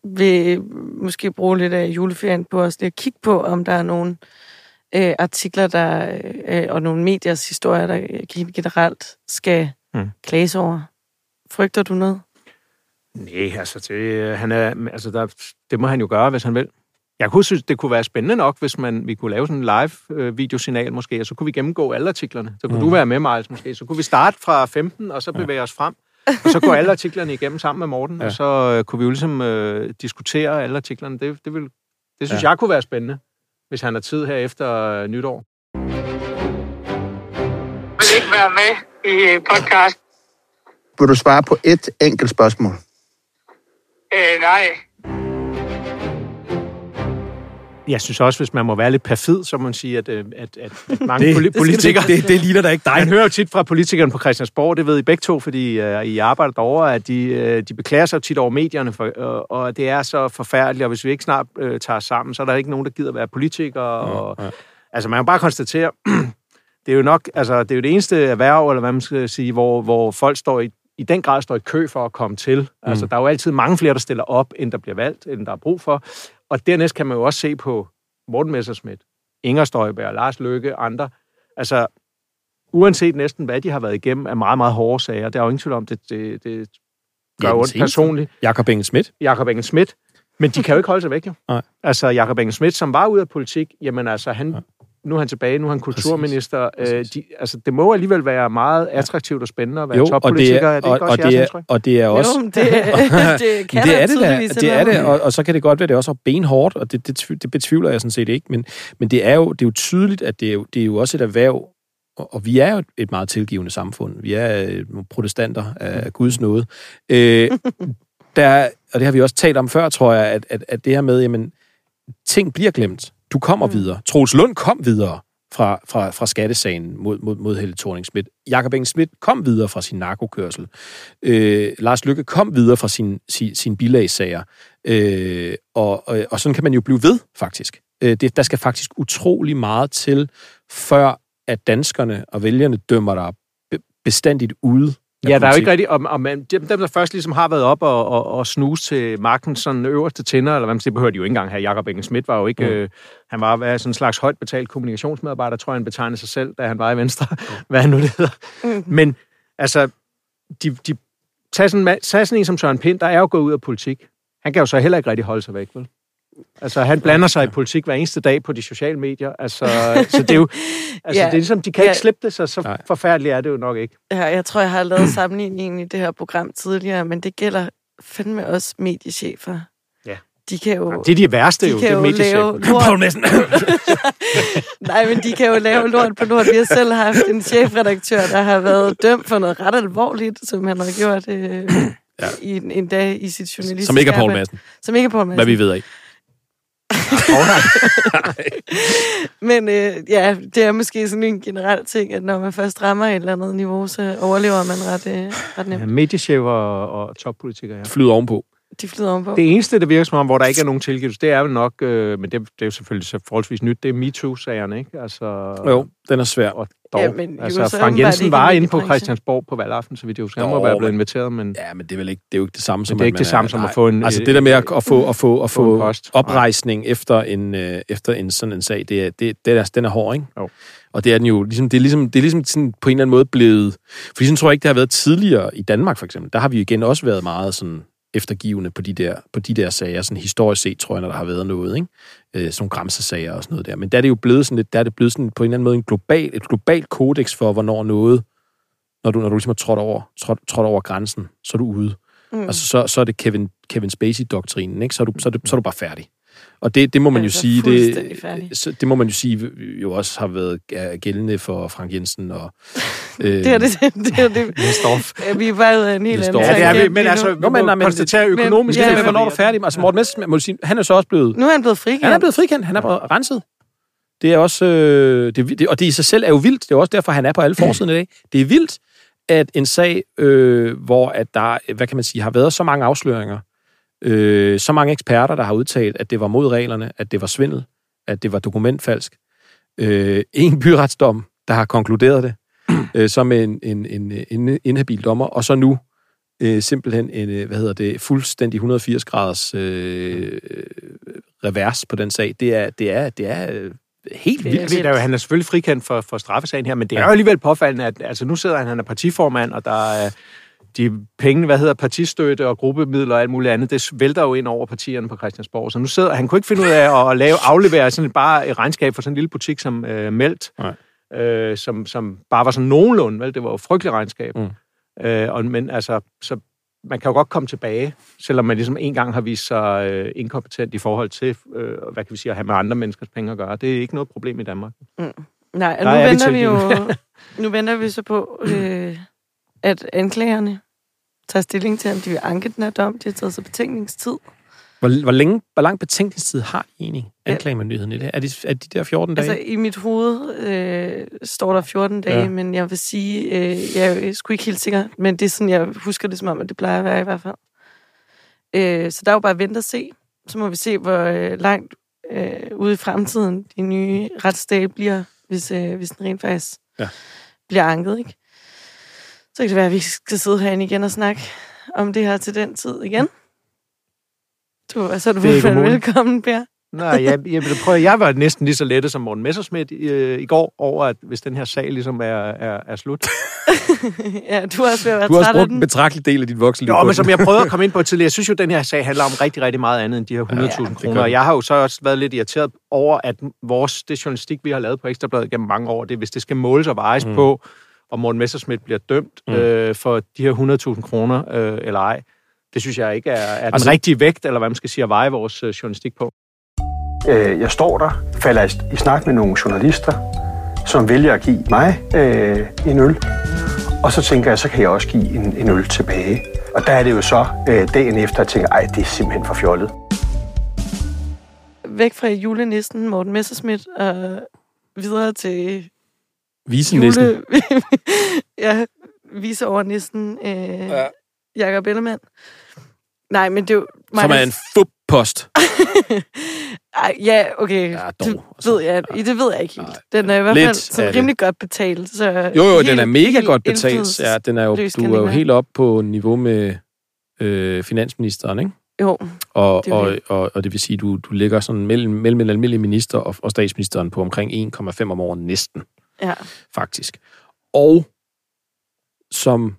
vil måske bruge lidt af juleferien på os lige at kigge på, om der er nogle øh, artikler der, øh, og nogle mediers historier, der øh, generelt skal Mm. mm. klages over. Frygter du noget? Nej, altså, det, han er, altså der, det må han jo gøre, hvis han vil. Jeg kunne synes, det kunne være spændende nok, hvis man, vi kunne lave sådan en live øh, videosignal måske, og så kunne vi gennemgå alle artiklerne. Så kunne mm. du være med, Miles, måske. Så kunne vi starte fra 15, og så bevæge os frem. Og så går alle artiklerne igennem sammen med Morten, ja. Ja. og så øh, kunne vi jo ligesom øh, diskutere alle artiklerne. Det, det, vil, det synes ja. Ja. jeg kunne være spændende, hvis han har tid her efter øh, nytår. vil ikke være med i podcast. Vil du svare på et enkelt spørgsmål? Øh, nej. Jeg synes også, hvis man må være lidt perfid, så må man sige, at, øh, at, at, at mange Det, poli- politikere... det, det, det ligner da ikke dig. Man hører jo tit fra politikerne på Christiansborg, det ved I begge to, fordi uh, I arbejder derovre, at de, uh, de beklager sig tit over medierne, for, uh, og det er så forfærdeligt, og hvis vi ikke snart uh, tager os sammen, så er der ikke nogen, der gider være politikere. Og, ja. Altså, man kan bare konstatere, det er jo nok, altså, det er jo det eneste erhverv, eller hvad man skal sige, hvor, hvor folk står i, i den grad står i kø for at komme til. Mm. Altså, der er jo altid mange flere, der stiller op, end der bliver valgt, end der er brug for. Og dernæst kan man jo også se på Morten Messerschmidt, Inger Støjberg, Lars Løkke, andre. Altså, uanset næsten hvad de har været igennem, er meget, meget hårde sager. Der er jo ingen tvivl om, det, det, det gør Ja, ondt personligt. Jakob Engel Schmidt. Jakob Engel Schmidt. Men de kan jo ikke holde sig væk, jo. Nej. Altså, Jakob Engel Schmidt, som var ude af politik, jamen altså, han, nu er han tilbage, nu er han kulturminister. Øh, Præcis. de, altså, det må alligevel være meget attraktivt og spændende at være Jo, og det toppolitiker. er, er det og, ikke og, også det jeres er, og det er også... Jo, det, det kan det er det, der, det er det, og, og så kan det godt være, det også er benhårdt, og det, det, det betvivler jeg sådan set ikke, men, men det, er jo, det er jo tydeligt, at det er jo, det er jo også et erhverv, og, og vi er jo et, et meget tilgivende samfund. Vi er øh, protestanter af Guds nåde. Øh, der, og det har vi også talt om før, tror jeg, at, at, at det her med, jamen, ting bliver glemt. Du kommer mm. videre. Troels Lund kom videre fra, fra, fra skattesagen mod, mod, mod Helle thorning Schmidt. Jakob Engel Schmidt kom videre fra sin narkokørsel. Øh, Lars Lykke kom videre fra sin, sin, sin bilagssager. Øh, og, og, og sådan kan man jo blive ved, faktisk. Øh, det, der skal faktisk utrolig meget til, før at danskerne og vælgerne dømmer dig be- bestandigt ude. Ja, der er jo politik. ikke rigtigt, om, om man- dem, der først ligesom har været op og, og, og snuse til magtens sådan øverste tænder, eller hvad man siger, behøver de jo ikke engang have. Jakob Engel Schmidt var jo ikke, Mm. øh, han var hvad, sådan en slags højt betalt kommunikationsmedarbejder, tror jeg, han betegnede sig selv, da han var i Venstre, hvad han nu det hedder. Mm. Men altså, de, de, tag, sådan, tag sådan en som Søren Pind, der er jo gået ud af politik. Han kan jo så heller ikke rigtig holde sig væk, vel? Altså, han blander sig i politik hver eneste dag på de sociale medier. Altså, så det er jo... Altså, Ja. det er ligesom, de kan Ja. ikke slippe det, så, så Nej. forfærdeligt er det jo nok ikke. Ja, jeg tror, jeg har lavet sammenligningen i det her program tidligere, men det gælder fandme også mediechefer. Ja. De kan jo... Det er de værste de jo, kan det er jo mediechefer. lave lort. Nej, men de kan jo lave lort på lort. Vi har selv haft en chefredaktør, der har været dømt for noget ret alvorligt, som han har gjort øh, ja. i, en, en dag i sit journalistiske Som ikke er Poul arbejde. Madsen, Som ikke er Poul Madsen. hvad vi ved ikke. Men øh, ja, det er måske sådan en generel ting, at når man først rammer et eller andet niveau, så overlever man ret, øh, ret nemt. Ja, mediechefer og, og toppolitikere, ja. Flyder ovenpå. De flyder ovenpå. Det eneste, der virker som om, hvor der ikke er nogen tilgivelse, det er jo nok, øh, men det, det er jo selvfølgelig så forholdsvis nyt, det er MeToo-sagerne, ikke? Altså, Jo, den er svær. Og dog, Ja, men altså, jo, så Frank Jensen var inde på. Christiansborg på valgaften, så vidt jeg husker. Han må være blevet men- inviteret, men Ja, men det er vel ikke, det er jo ikke det samme som, det er at ikke man det samme som nej. at få en... Altså øh, det der med at, at få, at få, at få post. oprejsning efter en, øh, efter en sådan en sag, det er, det, det er, den er hård, ikke? Jo. Og det er den jo, ligesom, det er ligesom, det er ligesom sådan på en eller anden måde blevet, fordi sådan tror jeg ikke, det har været tidligere i Danmark for eksempel. Der har vi igen også været meget sådan eftergivende på de der, på de der sager, sådan historisk set, tror jeg, når der har været noget, ikke? Øh, sådan nogle græmsesager og sådan noget der. Men der er det jo blevet sådan lidt, der er det blevet sådan på en eller anden måde en global, et globalt kodex for, hvornår noget, når du, når du ligesom har trådt over, trådt, trådt over grænsen, så er du ude. Mm. Altså, så, så er det Kevin, Kevin Spacey-doktrinen, ikke? Så er, du, så, er det, så er du bare færdig. Og det, det må man jo Altså, sige, det, så det må man jo sige jo også har været er gældende for Frank Jensen og... Øh, Det er det, det, er det. Nestorff. Ja, vi er bare af en helt Det anden Ja, det er vi, men altså, Nå, men- nej, men- konstatere men- økonomisk... ja, Ja, men- hvornår er du færdig? Altså, Morten Messerschmidt, må sige, han er så også blevet... Nu er han blevet frikendt. Han er blevet frikendt, han er blevet renset. Det er også... Øh, det, det, og det i sig selv er jo vildt. Det er også derfor, han er på alle forsiden i dag. Det er vildt, at en sag, øh, hvor at der, hvad kan man sige, har været så mange afsløringer, øh, så mange eksperter, der har udtalt, at det var mod reglerne, at det var svindel, at det var dokumentfalsk. Øh, en byretsdom, der har konkluderet det, øh, som en, en, en, en inhabil dommer, og så nu øh, simpelthen en, øh, hvad hedder det, fuldstændig 180 graders øh, revers på den sag. Det er, det er, det er øh, helt Det vildt. Altså, der er jo, han er selvfølgelig frikendt for, for straffesagen her, men det er Ja. jo alligevel påfaldende, at altså, nu sidder han, han er partiformand, og der er de penge, hvad hedder partistøtte og gruppemidler og alt muligt andet, det vælter jo ind over partierne på Christiansborg. Så nu sidder han kunne ikke finde ud af at, lave aflevere sådan bare et regnskab for sådan en lille butik som øh, Meldt, Nej. øh, som, som bare var sådan nogenlunde, vel? Det var jo et frygteligt regnskab. Mm. Øh, og, men altså, så man kan jo godt komme tilbage, selvom man ligesom en gang har vist sig øh, inkompetent i forhold til, øh, hvad kan vi sige, at have med andre menneskers penge at gøre. Det er ikke noget problem i Danmark. Nej, og nu er vi venter vi jo nu venter vi så på, øh, at anklagerne tager stilling til, om de vil anke den her dom. De har taget sig betænkningstid. Hvor, hvor, længe, hvor lang betænkningstid har egentlig anklagemyndigheden i det? Er de, er de der 14 dage? Altså, i mit hoved øh, står der 14 dage, ja. men jeg vil sige, øh, jeg er sgu ikke helt sikker, men det er sådan, jeg husker det som om, at det plejer at være i hvert fald. Øh, så der er jo bare at vente og se. Så må vi se, hvor øh, langt øh, ude i fremtiden de nye retsdage bliver, hvis, øh, hvis den rent faktisk Ja. bliver anket, ikke? Så kan det være, at vi skal sidde herinde igen og snakke om det her til den tid igen. Du, så er du velkommen, Per. Nej, jeg, jeg, vil prøve, jeg var næsten lige så lettet som Morten Messersmith i, øh, i går over, at hvis den her sag ligesom er, er, er slut. ja, du har også ved at være du har også brugt en betragtelig del af dit voksenliv. Jo, men som jeg prøvede at komme ind på tidligere, jeg synes jo, at den her sag handler om rigtig, rigtig meget andet end de her 100.000 Ja, kroner. Og jeg har jo så også været lidt irriteret over, at vores, det journalistik, vi har lavet på Ekstrabladet gennem mange år, det, hvis det skal måles og vejes mm. på, om Morten Messersmith bliver dømt Mm. øh, for de her 100.000 kroner øh, eller ej, det synes jeg ikke er, er den Altså- altså, rigtige vægt, eller hvad man skal sige, at veje vores øh, journalistik på. Øh, jeg står der, falder i, i snak med nogle journalister, som vælger at give mig øh, en øl. Og så tænker jeg, så kan jeg også give en, en øl tilbage. Og der er det jo så øh, dagen efter, at jeg tænker, ej, det er simpelthen for fjollet. væk fra julenissen Morten Messerschmidt og videre til Visenæsten. jule... ja, vise over nissen øh, ja. Jakob Ellemann. Nej, men det er jo... Som er en fup-post. Ej, ja, okay. Ja, Ja, dog, det, ved jeg, det ved jeg ikke helt. Nej. Den er i hvert fald sådan det. rimelig godt betalt. Så Jo, jo, helt- den er mega godt betalt. Ja, den er jo, du er jo helt op på niveau med øh, finansministeren, ikke? Jo, Og, Det og, og, og det vil sige, du, du ligger sådan mellem, mellem en almindelig minister og, og statsministeren på omkring 1,5 om året næsten, ja. faktisk. Og som,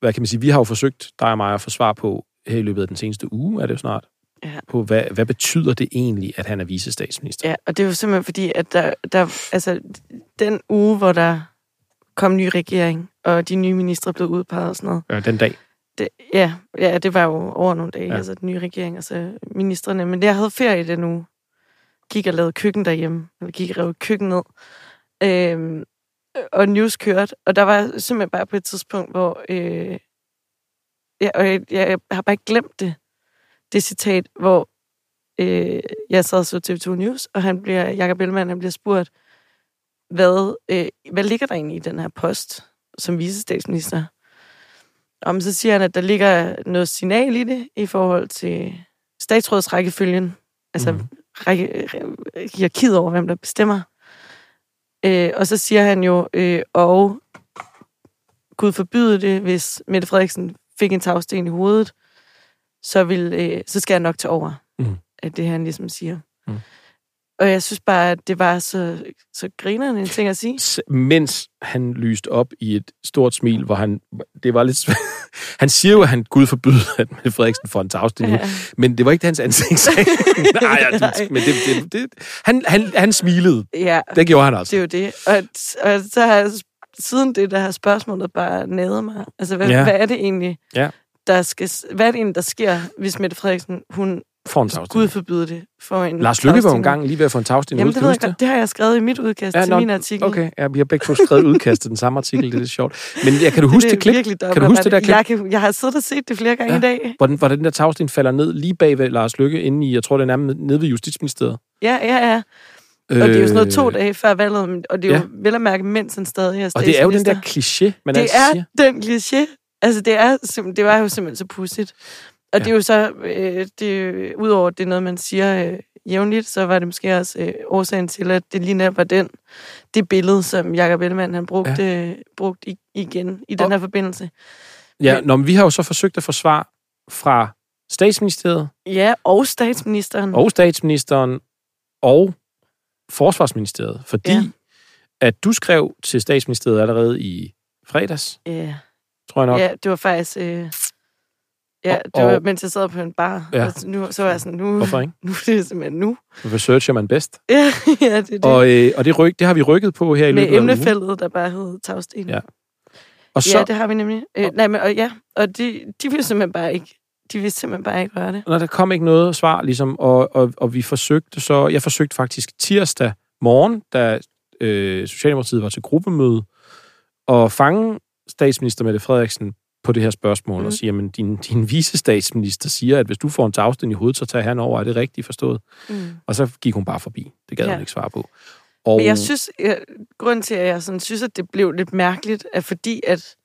hvad kan man sige, vi har jo forsøgt, dig og mig, at få svar på her i løbet af den seneste uge, er det jo snart, Ja. på hvad, hvad betyder det egentlig, at han er vicestatsminister? Ja, og det er jo simpelthen fordi, at der, der, altså, den uge, hvor der kom ny regering, og de nye ministre blev udpeget og sådan noget, Ja, den dag. det, ja, ja, det var jo over nogle dage, Ja. altså den nye regering, altså ministerne. Men jeg havde ferie den uge. Gik og lavede køkken derhjemme, eller gik og rev køkken ned. Øhm, og news kørte, og der var simpelthen bare på et tidspunkt, hvor... Øh, ja, og jeg, jeg har bare ikke glemt det, det citat, hvor øh, jeg sad så TV2 News, og han bliver, Jacob Ellemann, han bliver spurgt, hvad, øh, hvad ligger der egentlig i den her post som visestatsminister? Om så siger han, at der ligger noget signal i det i forhold til statsrådsrækkefølgen. Altså mm. række, øh, hierarkiet over, hvem der bestemmer. Øh, og så siger han jo, øh, og Gud forbyde det, hvis Mette Frederiksen fik en tagsten i hovedet, så, vil, øh, så skal jeg nok tage over. Mhm. At det han ligesom siger. Mhm. Og jeg synes bare, at det var så, så grinerende en ting at sige. Mens han lyste op i et stort smil, hvor han... Det var lidt. Han siger jo, at han Gud forbyder, at Mette Frederiksen får en tagsten. Ja. Men det var ikke hans ansigtssag. Nej, ja, det, men det, det, det, han, han, han smilede. Ja, Det gjorde han altså. det er jo det. Og, og så har jeg, siden det, der har spørgsmålet bare nadet mig. Altså, hvad, ja. hvad er det egentlig, Ja. der skal, hvad er det egentlig, der sker, hvis Mette Frederiksen, hun For en tagsten. Gud forbyder det, for en Lars Lykke var jo engang lige ved at få en tagsten. Jamen, det ved jeg godt. Det har jeg skrevet i mit udkast ja, til nå, min artikel. Okay, ja, vi har begge to skrevet udkast til den samme artikel. Det er lidt sjovt. Men jeg, kan du huske det, er klip? virkelig Kan du huske det der klip? Jeg, kan, jeg har siddet og set det flere gange Ja. i dag. Hvor den, hvor den der tagsten falder ned lige bag ved Lars Lykke, inde i, jeg tror, det er nærmest nede ved Justitsministeriet. Ja, ja, ja. Og det er jo sådan noget to Øh, dage før valget, og det er jo ja. vel at mærke, mens han stadig er Og det er jo den der kliché, man det er siger. den kliché. Altså, det, er, det var jo simpelthen så pudsigt. Og Ja. det er jo så, øh, det, udover det er noget, man siger øh, jævnligt, så var det måske også øh, årsagen til, at det lige netop var den, det billede, som Jacob Ellemann han brugte, ja. øh, brugte i, igen i den Og- her forbindelse. Ja, Men- når vi har jo så forsøgt at få svar fra statsministeriet Ja, og statsministeren. og statsministeren og forsvarsministeriet, fordi. Ja. at du skrev til statsministeriet allerede i fredags, Ja, tror jeg nok. ja, det var faktisk... Øh, ja, Og- det var, og- mens jeg sad på en bar. Ja. Og nu, så var jeg sådan, nu, Hvorfor ikke? nu er det simpelthen nu. Researcher man bedst. Ja, ja det er det. Og, øh, og det, ryk, det har vi rykket på her i løbet af emnefældet, der bare hed Tagsten. Ja. Og så, Ja, det har vi nemlig. Øh, nej, men og, ja, og de, de vil simpelthen bare ikke, de vil simpelthen bare ikke røre det. når der kom ikke noget svar, ligesom, og, og, og vi forsøgte så, jeg forsøgte faktisk tirsdag morgen, da øh, Socialdemokratiet var til gruppemøde, at fange statsminister Mette Frederiksen på det her spørgsmål, mm. Og sige, jamen, din, din vice statsminister siger, at hvis du får en tagsten i hovedet, så tager han over. Er det rigtigt forstået? Mm. Og så gik hun bare forbi. Det gad ja. Hun ikke svare på. Og, Men jeg synes, jeg, grunden til, at jeg sådan, synes, at det blev lidt mærkeligt, er fordi, at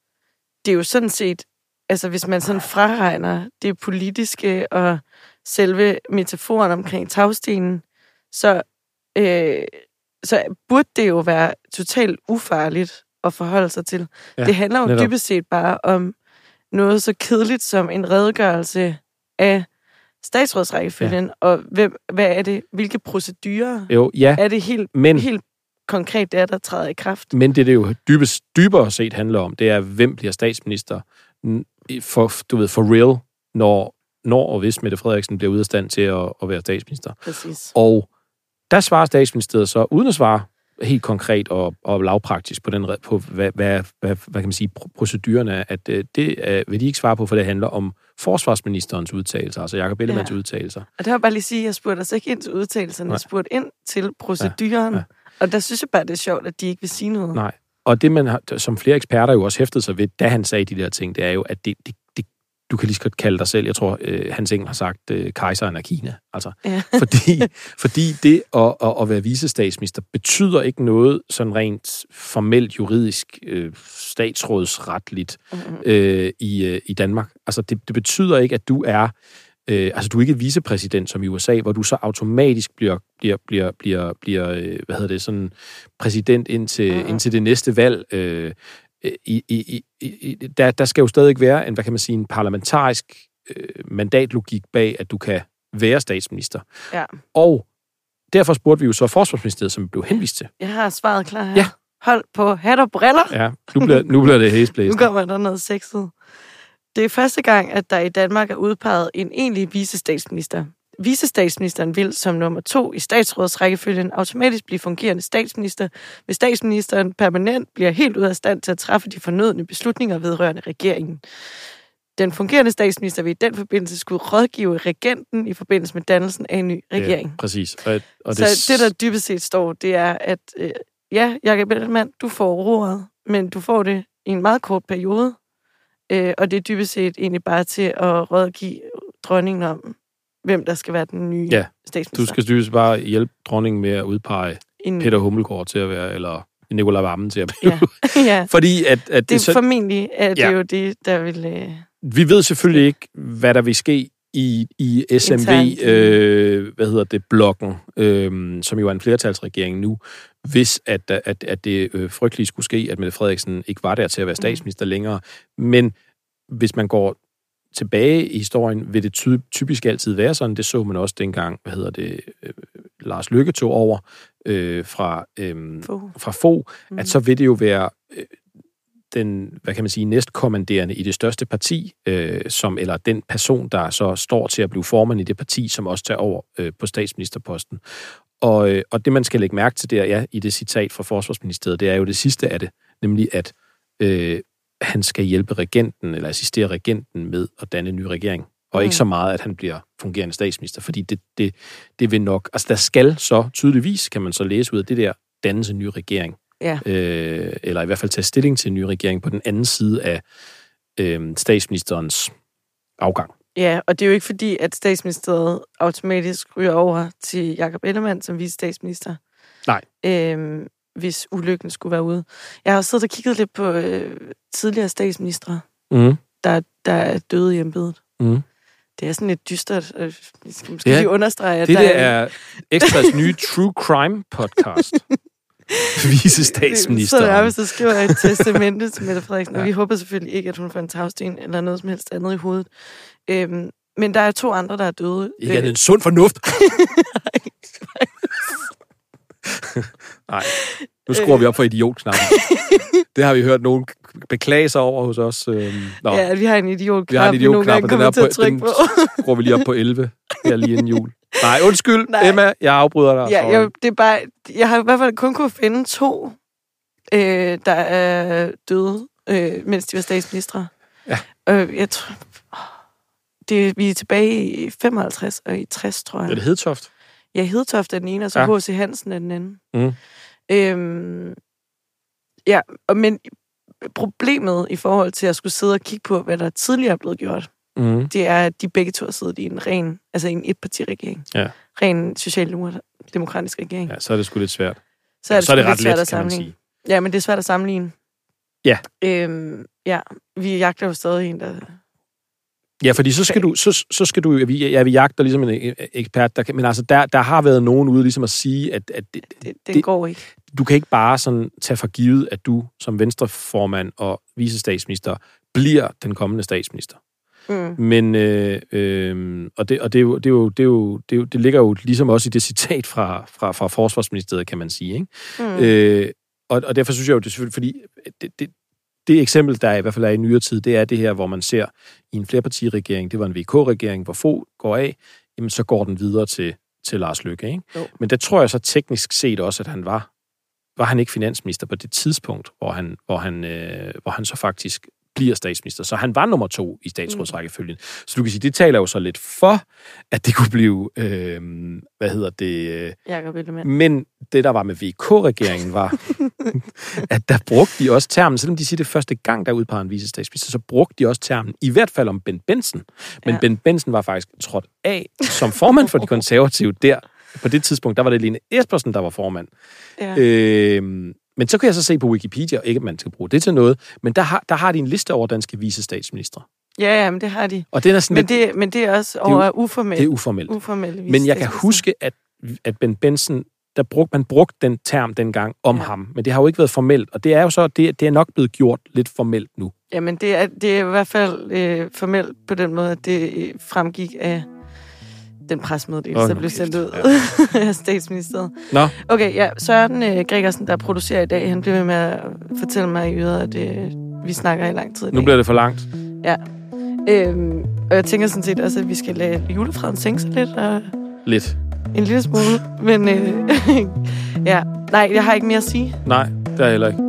det er jo sådan set, altså hvis man sådan fraregner det politiske og selve metaforen omkring tagstenen, så, øh, så burde det jo være totalt ufarligt at forholde sig til. Ja, det handler jo netop. dybest set bare om noget så kedeligt som en redegørelse af statsrådsrækkefølgen, ja. og hvem, hvad er det, hvilke procedurer jo, ja, er det helt, men, helt konkret, det er, der træder i kraft. men det, det jo dybest, dybere set handler om, det er, hvem bliver statsminister for, du ved, for real, når, når og hvis Mette Frederiksen bliver ude af stand til at, at være statsminister. Præcis. Og der svarer statsministeriet så, uden at svare helt konkret og, og lavpraktisk på, den, red- på hvad, hvad, hvad, hvad kan man sige, pro- procedurerne er, at øh, det øh, vil de ikke svare på, for det handler om forsvarsministerens udtalelser, altså Jacob Ellemanns ja. Udtalelser. Og der var bare lige sige, at jeg spurgte altså ikke ind til udtalelserne, jeg spurgte ind til proceduren. Ja. ja. Og der synes jeg bare, det er sjovt, at de ikke vil sige noget. Nej. Og det, man har, som flere eksperter jo også hæftede sig ved, da han sagde de der ting, det er jo, at det, det, det du kan lige så godt kalde dig selv, jeg tror, øh, Hans Engel har sagt, øh, kejseren af Kina. Altså, Ja. fordi, fordi det at, at, at være visestatsminister betyder ikke noget sådan rent formelt juridisk, øh, statsrådsretligt Mm-hmm. øh, i, øh, i Danmark. Altså, det, det betyder ikke, at du er øh, altså, du er ikke vicepræsident som i USA, hvor du så automatisk bliver, bliver, bliver, bliver, bliver øh, hvad hedder det, sådan præsident indtil, mm. indtil det næste valg. Øh, i, i, i, i, der, der skal jo stadig være en, hvad kan man sige, en parlamentarisk øh, mandatlogik bag, at du kan være statsminister. Ja. Og derfor spurgte vi jo så Forsvarsministeriet, som blev henvist til. Jeg har svaret klar her. Ja. Hold på hat og briller. Ja, nu bliver, nu bliver det Nu hæsblæsende. kommer der noget sexet. Det er første gang, at der i Danmark er udpeget en egentlig visestatsminister. Visestatsministeren vil som nummer to i statsrådsrækkefølgen automatisk blive fungerende statsminister, hvis statsministeren permanent bliver helt ud af stand til at træffe de fornødne beslutninger vedrørende regeringen. Den fungerende statsminister vil i den forbindelse skulle rådgive regenten i forbindelse med dannelsen af en ny regering. Ja, præcis. Og, og Så det, der dybest set står, det er, at øh, ja, Jacob Ellemann, du får roret, men du får det i en meget kort periode. Øh, og det er dybest set egentlig bare til at rådgive dronningen om, hvem der skal være den nye Ja, statsminister. Du skal styrelsen bare hjælpe dronningen med at udpege en, Peter Hummelgaard til at være, eller Nicolai Vammen til at blive. Ja. ja. Fordi at, at Det det er så, formentlig at det Ja. er jo det, der vil... Øh, vi ved selvfølgelig ikke, hvad der vil ske i, i SMV, Internt. øh, hvad hedder det, blokken, øh, som jo er en flertalsregering nu, hvis at, at, at det øh, frygtelige skulle ske, at Mette Frederiksen ikke var der til at være statsminister mm. længere. Men hvis man går tilbage i historien, vil det ty- typisk altid være sådan. Det så man også dengang, hvad hedder det, øh, Lars Lykke tog over øh, fra, øh, fra få, Mm. at så vil det jo være øh, den, hvad kan man sige, næstkommanderende i det største parti, øh, som, eller den person, der så står til at blive formand i det parti, som også tager over øh, på statsministerposten. Og, øh, og det, man skal lægge mærke til der, ja, i det citat fra Forsvarsministeriet, det er jo det sidste af det, nemlig at øh, han skal hjælpe regenten, eller assistere regenten med at danne en ny regering. Og Mm. ikke så meget, at han bliver fungerende statsminister, fordi det, det, det vil nok... Altså, der skal så tydeligvis, kan man så læse ud af det der, dannes en ny regering Ja. øh, eller i hvert fald tage stilling til en ny regering på den anden side af øh, statsministerens afgang. Ja, og det er jo ikke fordi, at statsministeriet automatisk ryger over til Jakob Ellemann som vice statsminister. Nej. Øhm, hvis ulykken skulle være ude. Jeg har siddet og kigget lidt på øh, tidligere statsministre, Mm. der, der er døde i embedet. Mm. Det er sådan lidt dystert. øh, Vi skal måske er- lige understrege, at Det der der er Ekstras nye True Crime podcast. Vice statsminister. Så er hvis der skriver et testamente til Mette Frederiksen, ja. og vi håber selvfølgelig ikke, at hun får en tagsten eller noget som helst andet i hovedet. Øhm, men der er to andre, der er døde. Ikke er det en sund fornuft. Nej, nu skruer vi op for idiotknappen. Det har vi hørt nogen beklage sig over hos os. Øhm, Nå, Ja, vi har en idiot vi har en idiotknap, idiotknap, og den, er til på, at den på. skruer vi lige op på 11. Her lige inden jul. Nej, undskyld, Nej. Emma, jeg afbryder dig. Ja, jeg, det er bare, jeg har i hvert fald kun kunne finde to, øh, der er døde, øh, mens de var statsministre. Ja. Øh, jeg tror, det, vi er tilbage i 55 og i 60, tror jeg. Er det Hedtoft? Ja, Hedtoft er den ene, og så Ja. H.C. Hansen er den anden. Mm. Øhm, ja, og men problemet i forhold til at skulle sidde og kigge på, hvad der tidligere er blevet gjort, Mm. det er, at de begge to har siddet i en ren, altså en etpartiregering. Ja. Ren socialdemokratisk regering. Ja, så er det sgu lidt svært. Så er det, så er det ret lidt svært let, at sammenligne. Ja, men det er svært at sammenligne. Ja. Øhm, ja, vi jagter jo stadig en, der... Ja, fordi så skal du, så, så skal du, vi, ja, vi jagter ligesom en øh, ekspert, der men altså, der, der har været nogen ude ligesom at sige, at, at det, Det, det, Det- går ikke. du kan ikke bare sådan tage for givet, at du som venstreformand og vicestatsminister bliver den kommende statsminister. Mm. Men, øh, øh, og, det, og det, er jo, det, er jo, det, er jo, det, er jo, det ligger jo ligesom også i det citat fra, fra, fra forsvarsministeriet, kan man sige. Ikke? Mm. Øh, og, og derfor synes jeg jo, det er selvfølgelig, fordi det, det, det eksempel, der i hvert fald er i nyere tid, det er det her, hvor man ser i en flerpartiregering, det var en VK-regering, hvor få går af, jamen så går den videre til, til Lars Løkke. Ikke? Jo. Men der tror jeg så teknisk set også, at han var, var han ikke finansminister på det tidspunkt, hvor han, hvor han, øh, hvor han så faktisk bliver statsminister. Så han var nummer to i statsrådsrækkefølgen. Så du kan sige, det taler jo så lidt for, at det kunne blive, øh, hvad hedder det, øh, Jakob Ellemann. men det, der var med VK-regeringen, var, at der brugte de også termen, selvom de siger det første gang, der udpegede en vicestatsminister, så brugte de også termen, i hvert fald om Ben Benson. Men Ja. Ben Benson var faktisk trådt af som formand for de konservative der. På det tidspunkt, der var det Lene Espersen, der var formand. Ja. Øhm, men så kan jeg så se på Wikipedia, ikke at man skal bruge det til noget, men der har, der har de en liste over danske vicestatsministre. ja, ja, men det har de. Og den er sådan Men lidt, det, men det er også er jo- over uformelt. det er uformelt. uformelle Men jeg kan huske, at, at Ben Benson, der brugte, man brugte den term dengang om Ja. ja. ham, men det har jo ikke været formelt, og det er jo så, det, det er nok blevet gjort lidt formelt nu. Jamen, det er, det er i hvert fald øh, formelt på den måde, at det øh, fremgik af den presmeddelelse, Åh, der blev sendt ud af statsministeriet. Nå, Okay, ja, Søren øh, Gregersen, der producerer i dag, han bliver ved med at fortælle mig i øret, at øh, vi snakker i lang tid i nu dag. bliver det for langt. Øhm, og jeg tænker sådan set også, at vi skal lade julefreden sænke sig lidt, og Lidt. en lille smule. Men øh, ja, nej, jeg har ikke mere at sige. Nej, det er heller ikke.